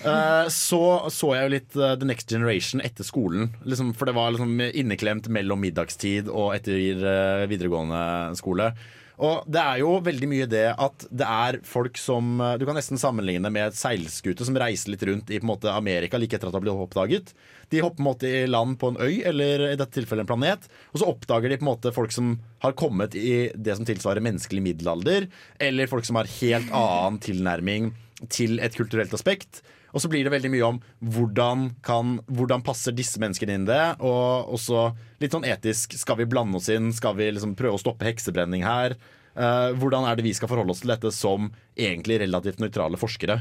eh, så så jeg jo litt eh, The Next Generation etter skolen. Liksom, for det var liksom inneklemt mellom middagstid og etter videregående skole. Og det er jo veldig mye det at det er folk som eh, Du kan nesten sammenligne med et seilskute som reiser litt rundt i måte Amerika like etter at det har blitt oppdaget. De hopper på en måte i land på en øy, eller i dette tilfellet en planet. Og så oppdager de på en måte folk som har kommet i det som tilsvarer menneskelig middelalder. Eller folk som har helt annen tilnærming til et kulturelt aspekt. Og så blir det veldig mye om hvordan, kan, hvordan passer disse menneskene inn det. Og også litt sånn etisk. Skal vi blande oss inn? Skal vi liksom prøve å stoppe heksebrenning her? Uh, hvordan er det vi skal forholde oss til dette som egentlig relativt nøytrale forskere?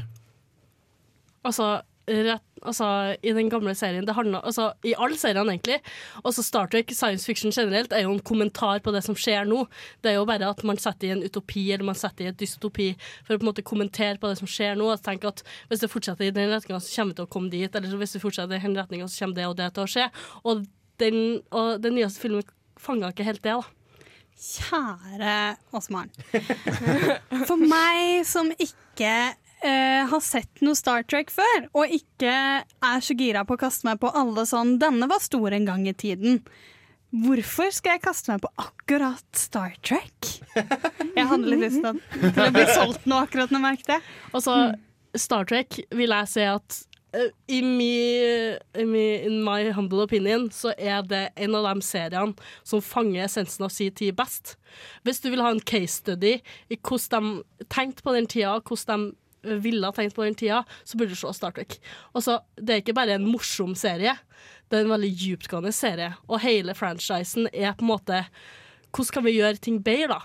Altså, rett, altså, i den gamle serien handler, altså, I alle seriene, egentlig. Også Star Trek, science fiction generelt, er jo en kommentar på det som skjer nå. Det er jo bare at man setter i en utopi eller man setter i et dystopi for å på en måte kommentere på det som skjer nå. Tenke at Hvis det fortsetter i den retninga, så kommer vi til å komme dit. Eller hvis det fortsetter i den retninga, så kommer det og det til å skje. Og den, og den nyeste filmen fanga ikke helt det, da. Kjære Åsmaren. For meg som ikke eh, har sett noe Star Trek før, og ikke er så gira på å kaste meg på alle sånn 'denne var stor en gang i tiden'. Hvorfor skal jeg kaste meg på akkurat Star Trek? Jeg hadde litt lyst til til å bli solgt nå akkurat nå, merket jeg. Og Star Trek vil jeg si at uh, i my in my humble opinion så er det en av de seriene som fanger essensen av sin tid best. Hvis du vil ha en case study i hvordan de tenkte på den tida, hvordan de ville ha tenkt på den tida, så burde du se Star Trek. Og så, Det er ikke bare en morsom serie, det er en veldig dyptgående serie. Og hele franchisen er på en måte Hvordan skal vi gjøre ting bedre, da?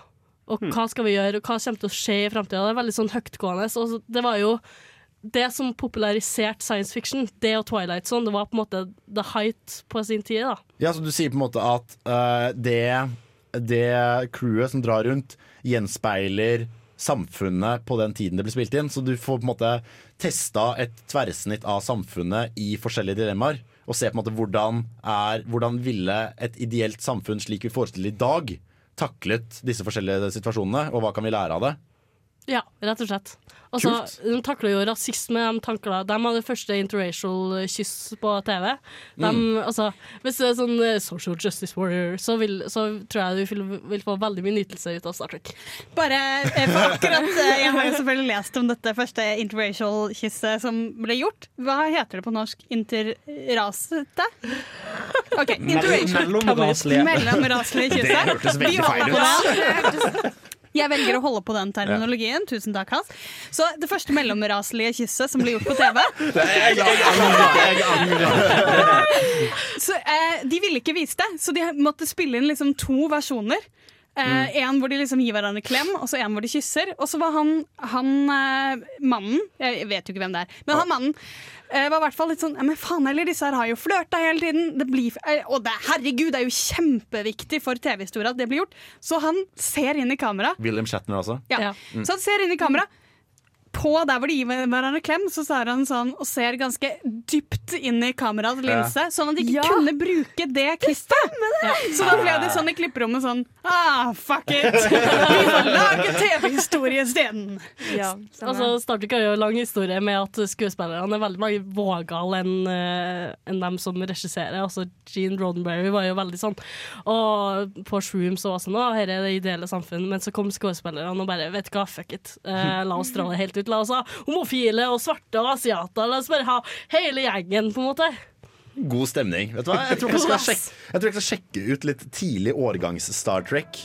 Og hva skal vi gjøre, og hva kommer til å skje i framtida? Det er veldig sånn høytgående. Så det var jo det som populariserte science fiction, det og Twilight Zone, det var på en måte the height på sin tid. da. Ja, så Du sier på en måte at uh, det, det crewet som drar rundt, gjenspeiler samfunnet på den tiden det ble spilt inn. Så du får på en måte testa et tverrsnitt av samfunnet i forskjellige dilemmaer. Og se på en måte hvordan, er, hvordan ville et ideelt samfunn slik vi forestiller i dag, taklet disse forskjellige situasjonene, og hva kan vi lære av det? Ja, rett og slett. Altså, de takler jo rasisme. De, takler, de hadde første interracial kyss på TV. De, Mm. altså, hvis det er sånn eh, social justice warrior, så, vil, så tror jeg du vil, vil få veldig mye nytelse ut av Star Trek. Bare eh, for akkurat eh, Jeg har jo selvfølgelig lest om dette første interracial kysset som ble gjort. Hva heter det på norsk? Interrasete? OK, interracial. Mellomraslige. Mellomraslige kysset. Det hørtes veldig feil den. Jeg velger å holde på den terminologien. Tusen takk, Hans. Så det første mellomraslige kysset som ble gjort på TV Så eh, De ville ikke vise det, så de måtte spille inn liksom to versjoner. Eh, En hvor de liksom gir hverandre klem, og så en hvor de kysser. Og så var han, han eh, mannen Jeg vet jo ikke hvem det er, men han mannen eh, var i hvert fall litt sånn «Ja, Men faen heller, disse her har jo flørta hele tiden. Det blir, eh, og det, herregud, det er jo kjempeviktig for TV-historia at det blir gjort. Så han ser inn i kamera. William Shatner også. Ja. Mm. Så han ser inn i kamera. På der hvor de gir hverandre klem, så ser han sånn og ser ganske dypt inn i kameraets linse, sånn at de ikke Ja. kunne bruke det klippet. Ja. Så da ble det sånn i klipperommet sånn Ah, fuck it! Vi får lage TV-historie isteden. Ja, Altså, Startic har jo lang historie med at skuespillerne er veldig mange vågale enn en dem som regisserer. Altså, Gene Roddenberry var jo veldig sånn Og på Shrooms så var sånn Å, her er det ideelle samfunn. Men så kom skuespillerne og bare Vet du hva, fuck it. Eh, la oss dra det helt ut. La oss ha homofile og svarte og asiater. La oss bare ha hele gjengen, på en måte. God stemning. Vet du hva? Jeg tror jeg skal sjekke, jeg tror jeg skal sjekke ut litt tidlig årgangs Star Trek.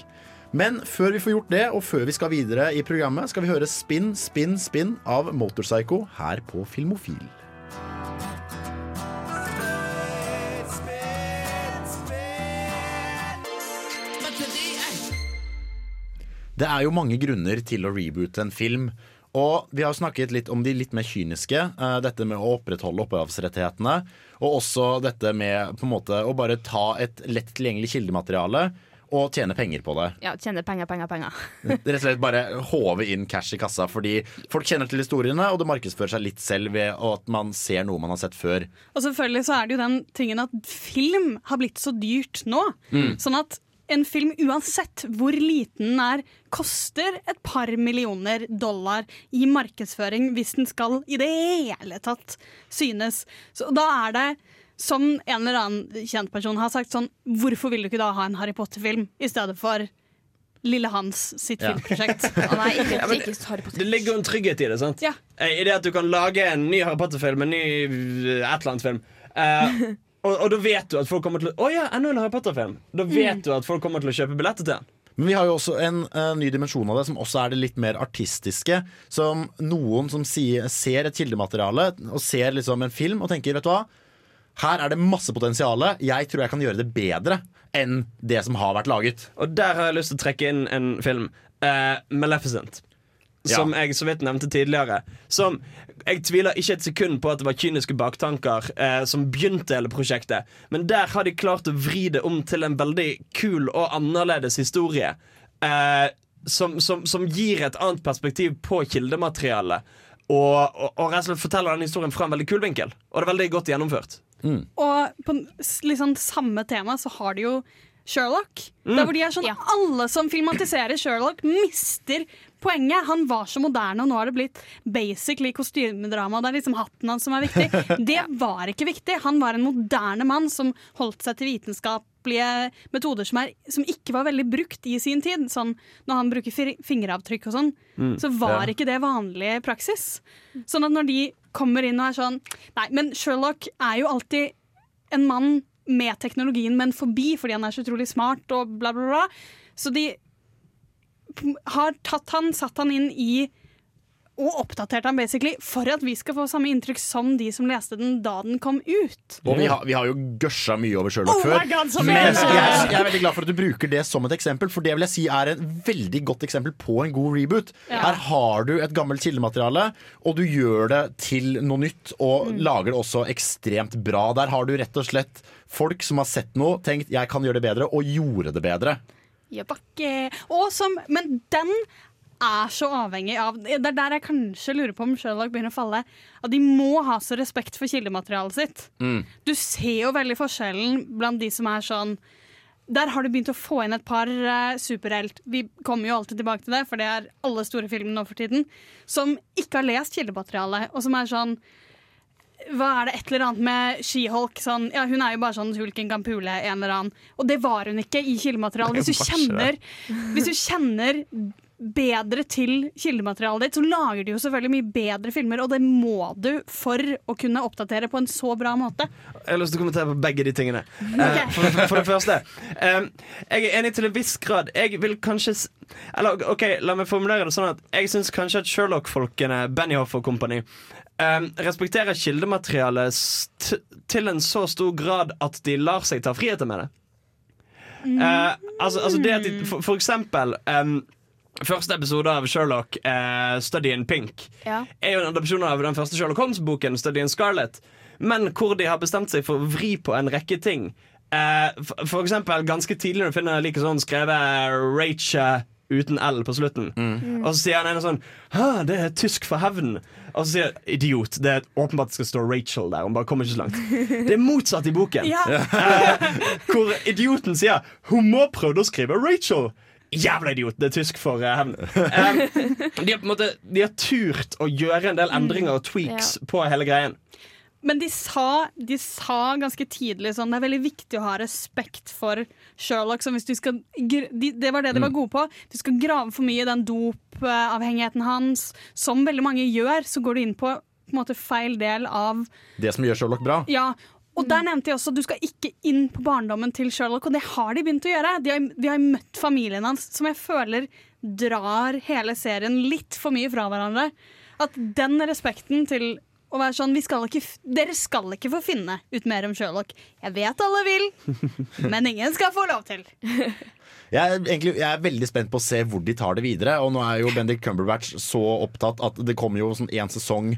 Men før vi får gjort det, og før vi skal videre i programmet, skal vi høre Spinn, spinn, spinn av Motorpsycho her på Filmofil. Det er jo mange grunner til å reboote en film. Og vi har snakket litt om de litt mer kyniske. eh, dette med å opprettholde opphavsrettighetene. Og også dette med på en måte å bare ta et lett tilgjengelig kildemateriale og tjene penger på det. Ja, tjene penger, penger, penger. Rett og slett bare håve inn cash i kassa fordi folk kjenner til historiene, og det markedsfører seg litt selv ved at man ser noe man har sett før. Og selvfølgelig så er det jo den tingen at film har blitt så dyrt nå. Mm. Sånn at en film, uansett hvor liten den er, koster et par millioner dollar i markedsføring hvis den skal i det hele tatt synes. Så da er det, som en eller annen kjent person har sagt, sånn Hvorfor vil du ikke da ha en Harry Potter-film i stedet for Lille Hans sitt Ja. filmprosjekt? Nei, ikke, ikke, ikke Harry Potter. Det ligger jo en trygghet i det. sant? Ja. Eh, I det at du kan lage en ny Harry Potter-film, en ny eh, et eller annet film. Eh, og, og da vet du at folk kommer til å Å ja, enda en Harry Potter-film! Da vet du at folk kommer til å kjøpe billetter til den. Men vi har jo også en uh, ny dimensjon av det, som også er det litt mer artistiske. Som noen som sier, ser et kildemateriale og ser liksom en film og tenker vet du hva, her er det masse potensial. Jeg tror jeg kan gjøre det bedre enn det som har vært laget. Og der har jeg lyst til å trekke inn en film. Uh, Maleficent. Som jeg så vidt nevnte tidligere. Som Jeg tviler ikke et sekund på at det var kyniske baktanker eh, som begynte hele prosjektet, men der har de klart å vri det om til en veldig kul og annerledes historie. Eh, som, som, som gir et annet perspektiv på kildematerialet. Og, og, og rett og slett forteller den historien fra en veldig kul vinkel. Og det er veldig godt gjennomført. Og på sånn samme tema så har de jo Sherlock. Mm. Der hvor de er sånn Alle som filmatiserer Sherlock, mister poenget. Han var så moderne, og nå har det blitt basically kostymedrama. Det er liksom hatten hans som er viktig. Det var ikke viktig. Han var en moderne mann som holdt seg til vitenskapelige metoder som, er, som ikke var veldig brukt i sin tid. Sånn når han bruker fingeravtrykk og sånn, Mm. så var Ja. ikke det vanlig praksis. Sånn at når de kommer inn og er sånn Nei, men Sherlock er jo alltid en mann med teknologien, men forbi, fordi han er så utrolig smart og bla, bla, bla. Så de har tatt han, satt han inn i og oppdatert han basically for at vi skal få samme inntrykk som de som leste den da den kom ut. Og vi har, vi har jo gørsa mye over Sherlock Oh før. God, men jeg, jeg er veldig glad for at du bruker det som et eksempel, for det vil jeg si er en veldig godt eksempel på en god reboot. Ja. Her har du et gammelt kildemateriale, og du gjør det til noe nytt, og Mm. lager det også ekstremt bra. Der har du rett og slett folk som har sett noe, tenkt 'jeg kan gjøre det bedre', og gjorde det bedre. Bakke. Men den er så avhengig av Det er der jeg kanskje lurer på om Sherlock begynner å falle. At de må ha så respekt for kildematerialet sitt. Du ser jo veldig forskjellen blant de som er sånn der har du begynt å få inn et par uh, superhelt Vi kommer jo alltid tilbake til det, for det er alle store filmer nå for tiden. Som ikke har lest kildematerialet, og som er sånn hva er det et eller annet med She-Hulk? Sånn, ja, hun er jo bare sånn hulken kan pule en eller annen. Og det var hun ikke i kildematerialet. Hvis du kjenner, hvis du kjenner bedre til kildematerialet ditt, så lager du jo selvfølgelig mye bedre filmer, og det må du for å kunne oppdatere på en så bra måte. Jeg har lyst til å kommentere på begge de tingene. Okay. for, for, for det første Uh, Jeg er enig til en viss grad. Jeg vil kanskje Eller ok, La meg formulere det sånn at jeg syns kanskje at Sherlock-folkene, Benioff og company, eh, respekterer kildematerialet til en så stor grad at de lar seg ta friheter med det. Uh, altså, altså det at de, for, for eksempel um, Første episode av Sherlock, uh, Study in Pink, Ja. er jo en adopsjon av den første Sherlock Holmes-boken, Study in Scarlet, men hvor de har bestemt seg for å vri på en rekke ting. Uh, for, for eksempel ganske tidlig når du finner like sånn skrevet Rachel uten L på slutten. Og så sier han en sånn Hæ, det er tysk for hevn. Og så sier jeg, idiot, det er åpenbart det skal stå Rachel der. Hun bare kommer ikke så langt. Det er motsatt i boken. Ja. Eh, hvor idioten sier hun må prøve å skrive Rachel. Jævla idiot! Det er tysk for uh, hevn. Um, de, har på en måte, de har turt å gjøre en del endringer og tweaks på hele greien. Men de sa, de sa ganske tidlig sånn Det er veldig viktig å ha respekt for Sherlock. Så hvis du skal, de, det var det de var Mm. gode på. Du skal grave for mye i den dopavhengigheten hans. Som veldig mange gjør, så går du inn på, på en måte feil del av Det som gjør Sherlock bra. Ja, og der nevnte jeg også at du skal ikke inn på barndommen til Sherlock, og det har de begynt å gjøre. De har, de har møtt familien hans, som jeg føler drar hele serien litt for mye fra hverandre. At den respekten til å være sånn vi skal ikke, Dere skal ikke få finne ut mer om Sherlock. Jeg vet alle vil, men ingen skal få lov til. Jeg er, egentlig, jeg er veldig spent på å se hvor de tar det videre. Og nå er jo Bendik Cumberbatch så opptatt at det kommer jo sånn én sesong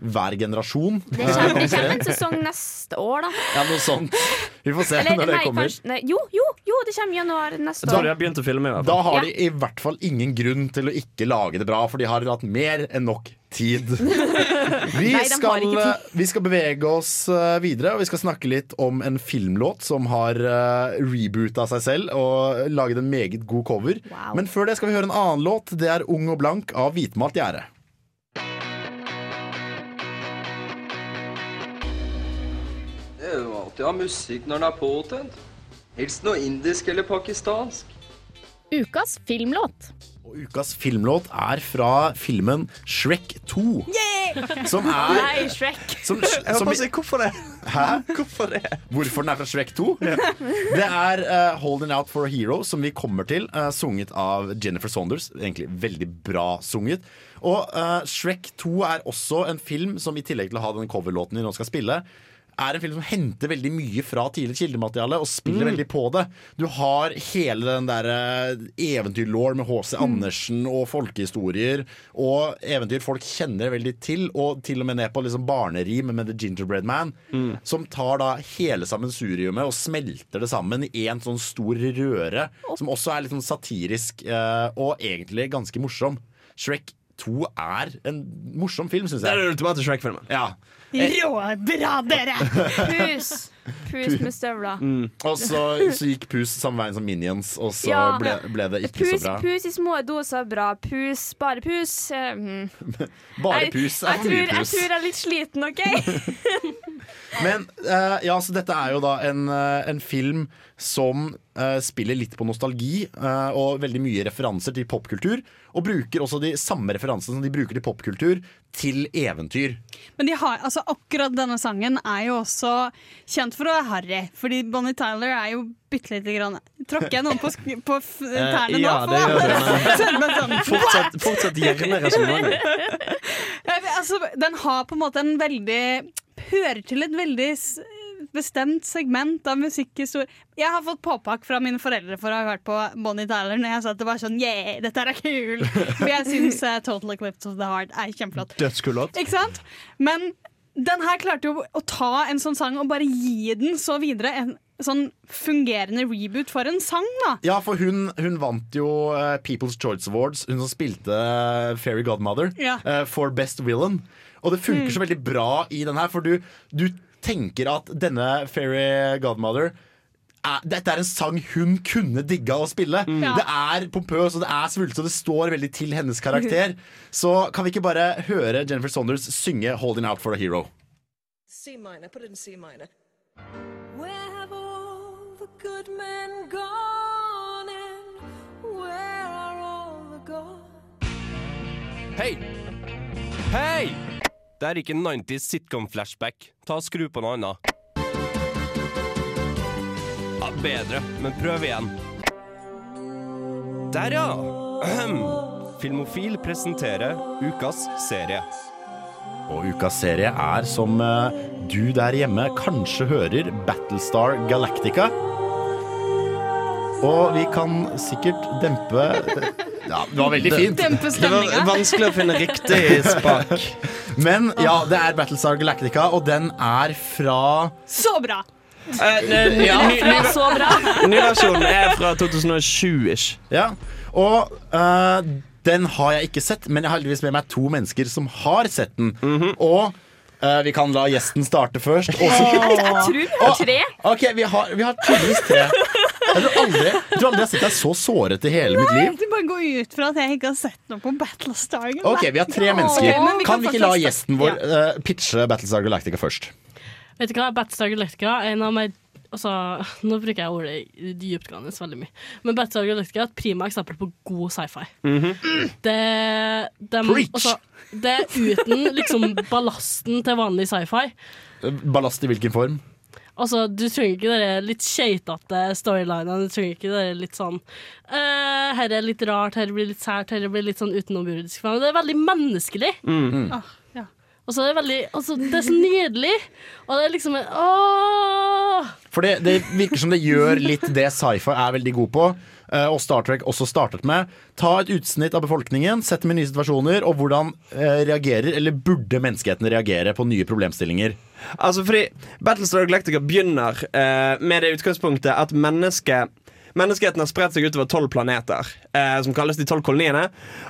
hver generasjon. Det kommer, det kommer en sesong neste år, da. Ja, noe sånt. Vi får se Eller, når det nei, kommer. kanskje- nei, jo, jo, jo, det kommer januar neste da, år. begynt å filme. i hvert Da har har de i hvert fall ingen grunn til å ikke lage det bra, for de har hatt mer enn nok tid. Vi, Nei, skal, tid. vi skal bevege oss eh, videre, og vi skal snakke litt om en filmlåt som har uh, reboota seg selv og laget en meget god cover. Wow. Men før det skal vi høre en annen låt. Det er Ung og blank av Hvitmalt gjerde. Alltid ha musikk når den er påtent. Helst noe indisk eller pakistansk. Ukas filmlåt. Og ukas filmlåt er fra filmen Shrek 2. Som er Nei, Shrek. som, Jeg som, si, hvorfor det? Hæ? Hvorfor det? Hvorfor den er fra Shrek 2? Det er uh, 'Holding Out for a Hero', som vi kommer til, uh, sunget av Jennifer Saunders. Egentlig veldig bra sunget. Og uh, Shrek 2 er også en film som i tillegg til å ha den coverlåten vi nå skal spille, er en film som henter veldig mye fra tidlig kildemateriale og spiller Mm. veldig på det. Du har hele den der eh, eventyrlaw med H.C. Andersen og folkehistorier og eventyr folk kjenner veldig til, og til og med ned på liksom barnerim med The Gingerbread Man, som tar da hele sammensuriumet og smelter det sammen i en sånn stor røre, som også er litt sånn satirisk eh, og egentlig ganske morsom. Shrek 2 er en morsom film, syns Det jeg. er den ultimate Shrek-filmen. Ja. Råbra, dere! Pus. Pus med støvler. Mm. Og så, så gikk Pus samme veien som Minions, og så Ja. ble, ble det ikke Pus, så bra. pus i små doser er bra. Pus, bare pus. eh, mm. Bare pus er jeg for mye tror- Jeg tror jeg er litt sliten, OK? Men uh, ja, så dette er jo da en, uh, en film som uh, spiller litt på nostalgi uh, og veldig mye referanser til popkultur. Og bruker også de samme referansene som de bruker til popkultur, til eventyr. Men de har, altså, akkurat denne sangen er jo også kjent for å være harry. Fordi Bonnie Tyler er jo bitte lite grann Tråkker jeg noen på, på tærne tærne ja, nå? det gjør du, meg sånn, fortsatt, fortsatt gjerne resonnementet. Altså, den har på en måte en veldig Hører til et veldig bestemt segment av musikkhistorie. Jeg har fått påpakk fra mine foreldre for å ha hørt på Bonnie Tyler når jeg sa at det var sånn Yeah, dette er kul! For jeg syns uh, Total Eclipse of the Heart er kjempeflott. Dødskul låt. Ikke sant? Men den her klarte jo å ta en sånn sang og bare gi den så videre. En sånn fungerende reboot for en sang, da. Ja, for hun, hun vant jo uh, People's Choice Awards, hun som spilte uh, Fairy Godmother, Ja. uh, for Best Villain. Og det funker Mm. så veldig bra i den her, for du, du tenker at denne Fairy Godmother er, dette er en sang hun kunne digga å spille. Ja. Det er pompøs og det er svulstig, og det står veldig til hennes karakter. Så kan vi ikke bare høre Jennifer Saunders synge 'Holding Out for a Hero'? C minor, put it in C minor. Where have all the good men gone and where are all the gone? Hei! Hei! Det er ikke 90s sitcom-flashback. Ta og Skru på noe annet. Ja, bedre, men prøv igjen. Der, ja! Ahem. Filmofil presenterer ukas serie. Og ukas serie er, som eh, du der hjemme kanskje hører, Battlestar Galactica. Og vi kan sikkert dempe Ja, det var veldig fint. Dempe Det var stemninga. vanskelig å finne riktig spak. Men ja, det er Battlestar Galactica, og den er fra Så bra! Eh, Ja, ny, ny, så bra. ny versjonen er fra 2007-ish. Ja, og eh, den har jeg ikke sett, men jeg har heldigvis med meg to mennesker som har sett den. Og eh, vi kan la gjesten starte først. Og så- Jeg, jeg tror vi har tre. OK, vi har, vi har tydeligvis tre. Jeg tror aldri jeg tror aldri jeg har sett deg så såret i hele mitt liv. Du bare går ut fra at jeg ikke har sett noe på Battlestar. Galactica. Ok, Vi har tre mennesker. Okay, men vi kan vi ikke la gjesten vår uh, pitche Battlestar Galactica først? Vet du hva, Battlestar Galactica er en av meg Altså, nå bruker jeg ordet dyptgående veldig mye. Men Battlestar Galactica er et prima eksempel på god sci-fi. Det, dem- Preach! altså, det er uten liksom ballasten til vanlig sci-fi. Ballast i hvilken form? Altså, Du trenger ikke de litt keitete storylinene. Du trenger ikke det litt sånn uh, Her er litt rart, her blir litt sært, her blir litt sånn utenomjordisk. Men det er veldig menneskelig. Mm. Ah, ja. Og så er det veldig altså, Det er så nydelig. Og det er liksom en! For det, det virker som det gjør litt det sci-fi er veldig god på. Eh, Og Star Trek også startet med. Ta et utsnitt av befolkningen, sett dem i nye situasjoner, og hvordan eh, reagerer, eller burde menneskeheten reagere på nye problemstillinger? Altså fordi Battlestar Galactica begynner eh, med det utgangspunktet at mennesket Menneskeheten har spredt seg utover tolv planeter, eh, som kalles de tolv koloniene.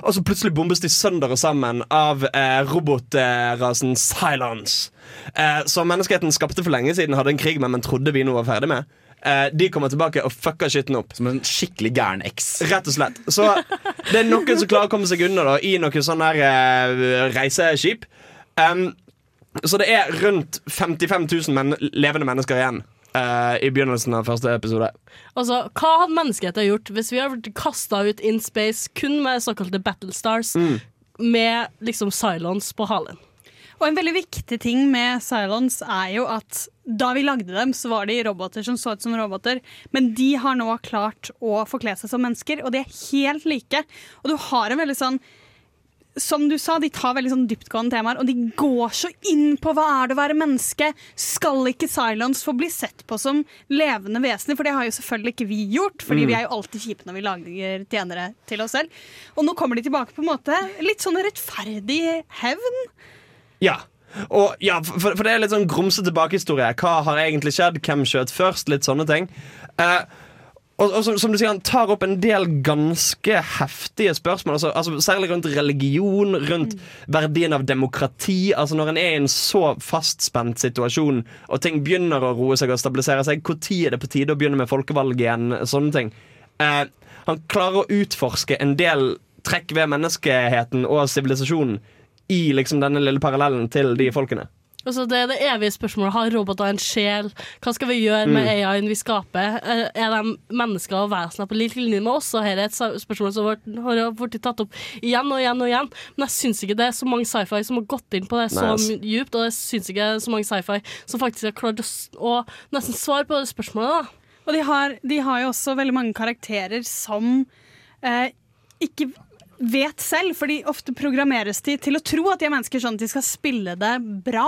Og så plutselig bombes de sønder og sammen av eh, robotrasen Silence. Eh, som menneskeheten skapte for lenge siden, hadde en krig med, men trodde vi nå var ferdig med. Eh, de kommer tilbake og fucker skitten opp. Som en skikkelig gæren eks. Rett og slett. Så det er noen som klarer å komme seg unna da, i noen sånne her, eh, reiseskip. Um, så det er rundt 55 000 men levende mennesker igjen Uh, i begynnelsen av første episode. Altså, Hva hadde menneskeheten gjort hvis vi hadde blitt kasta ut in space kun med såkalte battlestars, Mm. med liksom Cylons på halen? Og en veldig viktig ting med Cylons er jo at da vi lagde dem, så var de roboter som så ut som roboter. Men de har nå klart å forkle seg som mennesker, og de er helt like. Og du har en veldig sånn som du sa, de tar veldig sånn dyptgående temaer, og de går så inn på hva er det å være menneske. Skal ikke Cylons få bli sett på som levende vesener? For det har jo selvfølgelig ikke vi gjort, fordi Mm. vi er jo alltid kjipe når vi lager tjenere til oss selv. Og nå kommer de tilbake på en måte litt sånn rettferdig hevn. Ja. Og, ja, for, for det er litt sånn grumsete bakhistorie. Hva har egentlig skjedd? Hvem skjøt først? Litt sånne ting. Eh, og, og som, som du sier, Han tar opp en del ganske heftige spørsmål. Altså, altså, særlig rundt religion, rundt verdien av demokrati. Altså Når en er i en så fastspent situasjon, og ting begynner å roe seg og stabilisere seg, når er det på tide å begynne med folkevalg igjen? Sånne ting. Eh, han klarer å utforske en del trekk ved menneskeheten og sivilisasjonen i liksom denne lille parallellen til de folkene. Altså, det er det evige spørsmålet. Har roboter en sjel? Hva skal vi gjøre med Mm. AI-en vi skaper? Er de mennesker og vesener på lik linje med oss? Og her er et spørsmål som har blitt tatt opp igjen og igjen og igjen. Men jeg syns ikke det er så mange sci-fi som har gått inn på det så Nei, djupt, og jeg syns ikke det er så mange sci-fi som faktisk har klart å nesten svare på det spørsmålet. da. Og de har, de har jo også veldig mange karakterer som eh, ikke vet selv, fordi ofte programmeres de til å tro at de er mennesker sånn at de skal spille det bra.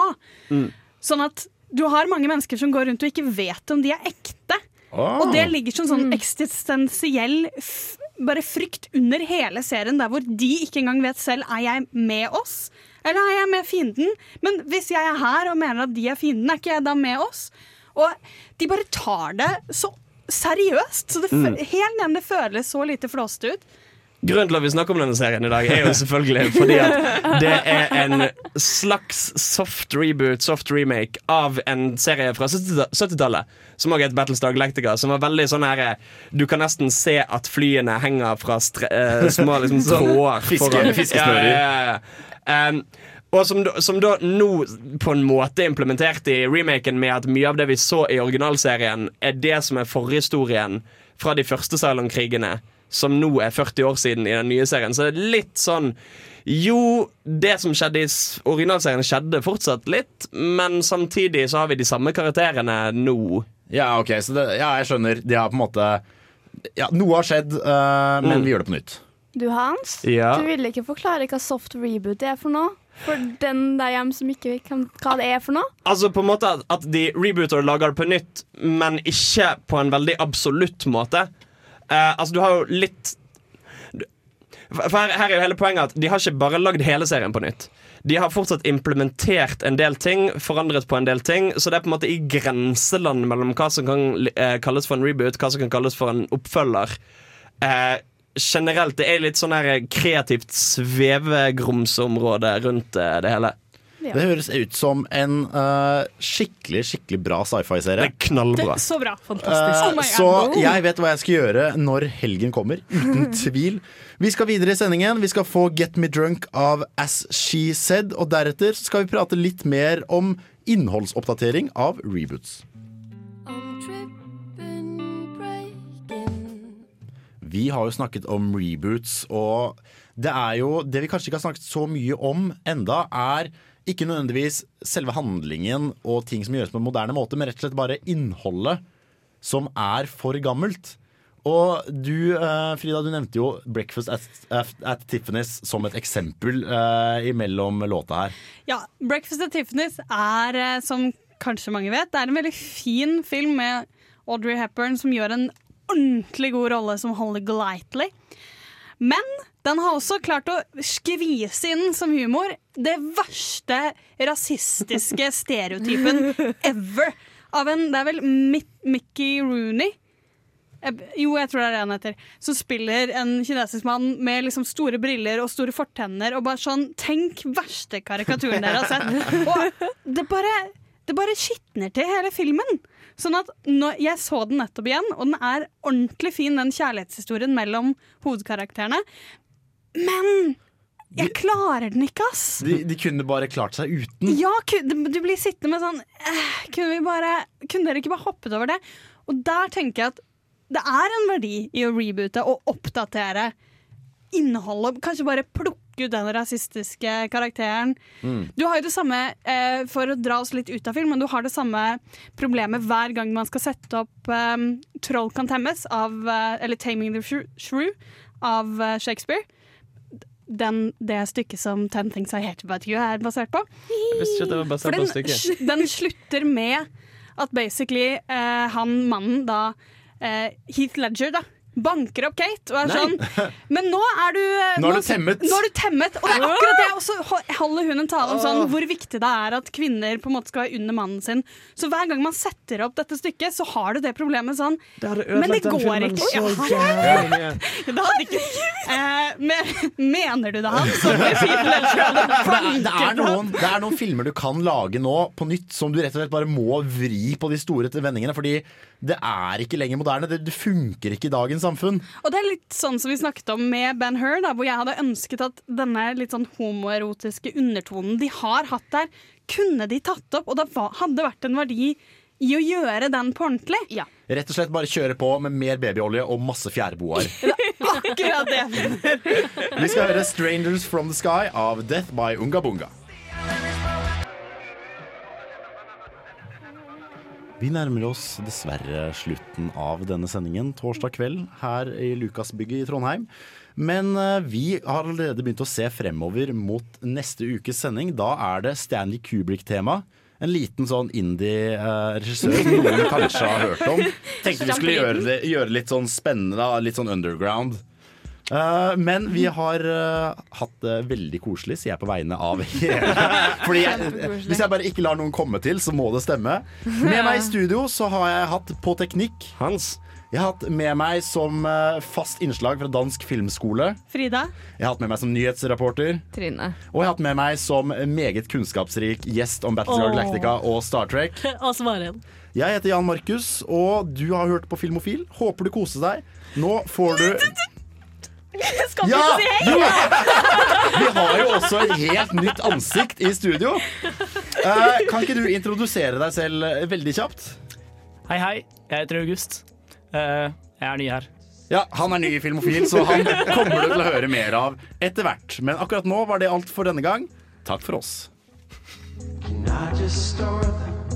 Sånn at du har mange mennesker som går rundt og ikke vet om de er ekte. Oh. Og det ligger som sånn eksistensiell f bare frykt under hele serien, der hvor de ikke engang vet selv er jeg med oss, eller er jeg med fienden. Men hvis jeg er her og mener at de er fienden, er ikke jeg da med oss? Og de bare tar det så seriøst. Så det Mm. helt ned det føles så lite flåsete ut. Grunnen til at vi snakker om denne serien i dag, er jo selvfølgelig fordi at det er en slags soft reboot, soft remake, av en serie fra 70 70-tallet. Som også het Battlestar Galactica. Som var veldig sånn her Du kan nesten se at flyene henger fra eh, små liksom, Sånn tråder. fiske- fiskesnører. Ja, ja, ja. Um, og som, som da nå på en måte er implementert i remaken med at mye av det vi så i originalserien, er det som er forhistorien fra de første Cylon-krigene, som nå er 40 år siden i den nye serien. Så det er litt sånn Jo, det som skjedde i originalserien, skjedde fortsatt litt, men samtidig så har vi de samme karakterene nå. Ja, ok, så det, ja, jeg skjønner. De har på en måte ja, Noe har skjedd, uh, men Mm. vi gjør det på nytt. Du Hans, Ja. du vil ikke forklare hva soft reboot er for noe? For den der hjemme som ikke vet hva det er for noe? Altså på en måte at, at de rebooter og lager det på nytt, men ikke på en veldig absolutt måte. Eh, altså du har jo litt For her, her er jo hele poenget at de har ikke bare lagd hele serien på nytt. De har fortsatt implementert en del ting, forandret på en del ting. Så det er på en måte i grenseland mellom hva som kan eh, kalles for en reboot, hva som kan kalles for en oppfølger. Eh, generelt, det er litt sånn her kreativt svevegrumsområde rundt eh, det hele. Det høres ut som en uh, skikkelig skikkelig bra sci-fi-serie. Det er knallbra. Det, så bra. Fantastisk. Fantastisk. Oh så God. jeg vet hva jeg skal gjøre når helgen kommer. Uten tvil. Vi skal videre i sendingen. Vi skal få Get Me Drunk av As She Said. Og deretter skal vi prate litt mer om innholdsoppdatering av reboots. Vi har jo snakket om reboots, og det er jo Det vi kanskje ikke har snakket så mye om enda, er ikke nødvendigvis selve handlingen og ting som gjøres på en moderne måte, men rett og slett bare innholdet som er for gammelt. Og du, eh, Frida, du nevnte jo 'Breakfast at, at, Tiffany's' som et eksempel eh, imellom låta her. Ja, 'Breakfast at Tiffany's' er, eh, som kanskje mange vet, det er en veldig fin film med Audrey Hepburn som gjør en ordentlig god rolle som Holly Golightly. Men den har også klart å skvise inn som humor det verste rasistiske stereotypen ever. Av en Det er vel Mickey Rooney? Eh, Jo, jeg tror det er det han heter. Som spiller en kinesisk mann med liksom store briller og store fortenner. Og bare sånn Tenk verste karikaturen dere har sett! Og det bare, det bare skitner til hele filmen. Sånn at Jeg så den nettopp igjen, og den er ordentlig fin, den kjærlighetshistorien mellom hovedkarakterene. Men jeg klarer den ikke, ass! De, de kunne bare klart seg uten. Ja, du blir sittende med sånn eh, kunne, vi bare, kunne dere ikke bare hoppet over det? Og der tenker jeg at det er en verdi i å reboote og oppdatere innholdet. Kanskje bare plukke ut den rasistiske karakteren. Mm. Du har jo det samme, eh, for å dra oss litt ut av film, men du har det samme problemet hver gang man skal sette opp eh, 'Troll kan temmes', av, eh, eller 'Taming the Shrew' Shrew av eh, Shakespeare. Den, det stykket som Ten Things I Hate About You er basert på. For basert på den, den slutter med at basically eh, han mannen da eh, Heath Ledger da banker opp Kate og er Nei. sånn Men nå er du eh, Nå er du temmet. Nå er du temmet Og det er akkurat det! Og så holder hun en tale om sånn hvor viktig det er at kvinner på en måte skal være under mannen sin. Så hver gang man setter opp dette stykket, så har du det problemet sånn Men det går ikke. Ja. Det hadde ikke eh, men, Mener du det, han? Sorry, det, det, er noen, det er noen filmer du kan lage nå på nytt som du rett og slett bare må vri på de store vendingene. Fordi det er ikke lenger moderne. Det, det funker ikke i dagens samfunn. Og det er litt sånn som vi snakket om med Ben Hur, da, hvor jeg hadde ønsket at denne litt sånn homoerotiske undertonen de har hatt der, kunne de tatt opp, og det hadde vært en verdi i å gjøre den på ordentlig. Rett og slett bare kjøre på med mer babyolje og masse fjærboer. Akkurat det. Vi skal høre 'Strangers From The Sky' av Death by Unga Bunga. Vi nærmer oss dessverre slutten av denne sendingen torsdag kveld her i Lukasbygget i Trondheim. Men eh, vi har allerede begynt å se fremover mot neste ukes sending. Da er det Stanley Kubrick-tema. En liten sånn indie-regissør som noen kanskje har hørt om. Tenkte vi skulle gjøre det, gjøre litt sånn spennende, litt sånn underground. Eh, men vi har eh, hatt det veldig koselig, sier jeg på vegne av hele Fordi jeg, Hvis jeg bare ikke lar noen komme til, så må det stemme. Med meg i studio så har jeg hatt på teknikk Hans. Jeg har hatt med meg som eh, fast innslag fra Dansk Filmskole. Frida? Jeg har hatt med meg som nyhetsreporter. Trine. Og jeg har hatt med meg som meget kunnskapsrik gjest om Battlestar oh. Galactica og Star Trek. Og svaren. Jeg heter Jan Markus, og du har hørt på Filmofil. Håper du koser deg. Nå får du Skal Ja! du si hei? Vi har jo også et helt nytt ansikt i studio. Eh, kan ikke du introdusere deg selv eh, veldig kjapt? Hei, hei. Jeg heter August. Eh, jeg er ny her. Ja, Han er ny i Filmofil, så han kommer du til å høre mer av etter hvert. Men akkurat nå var det alt for denne gang. Takk for oss. I just start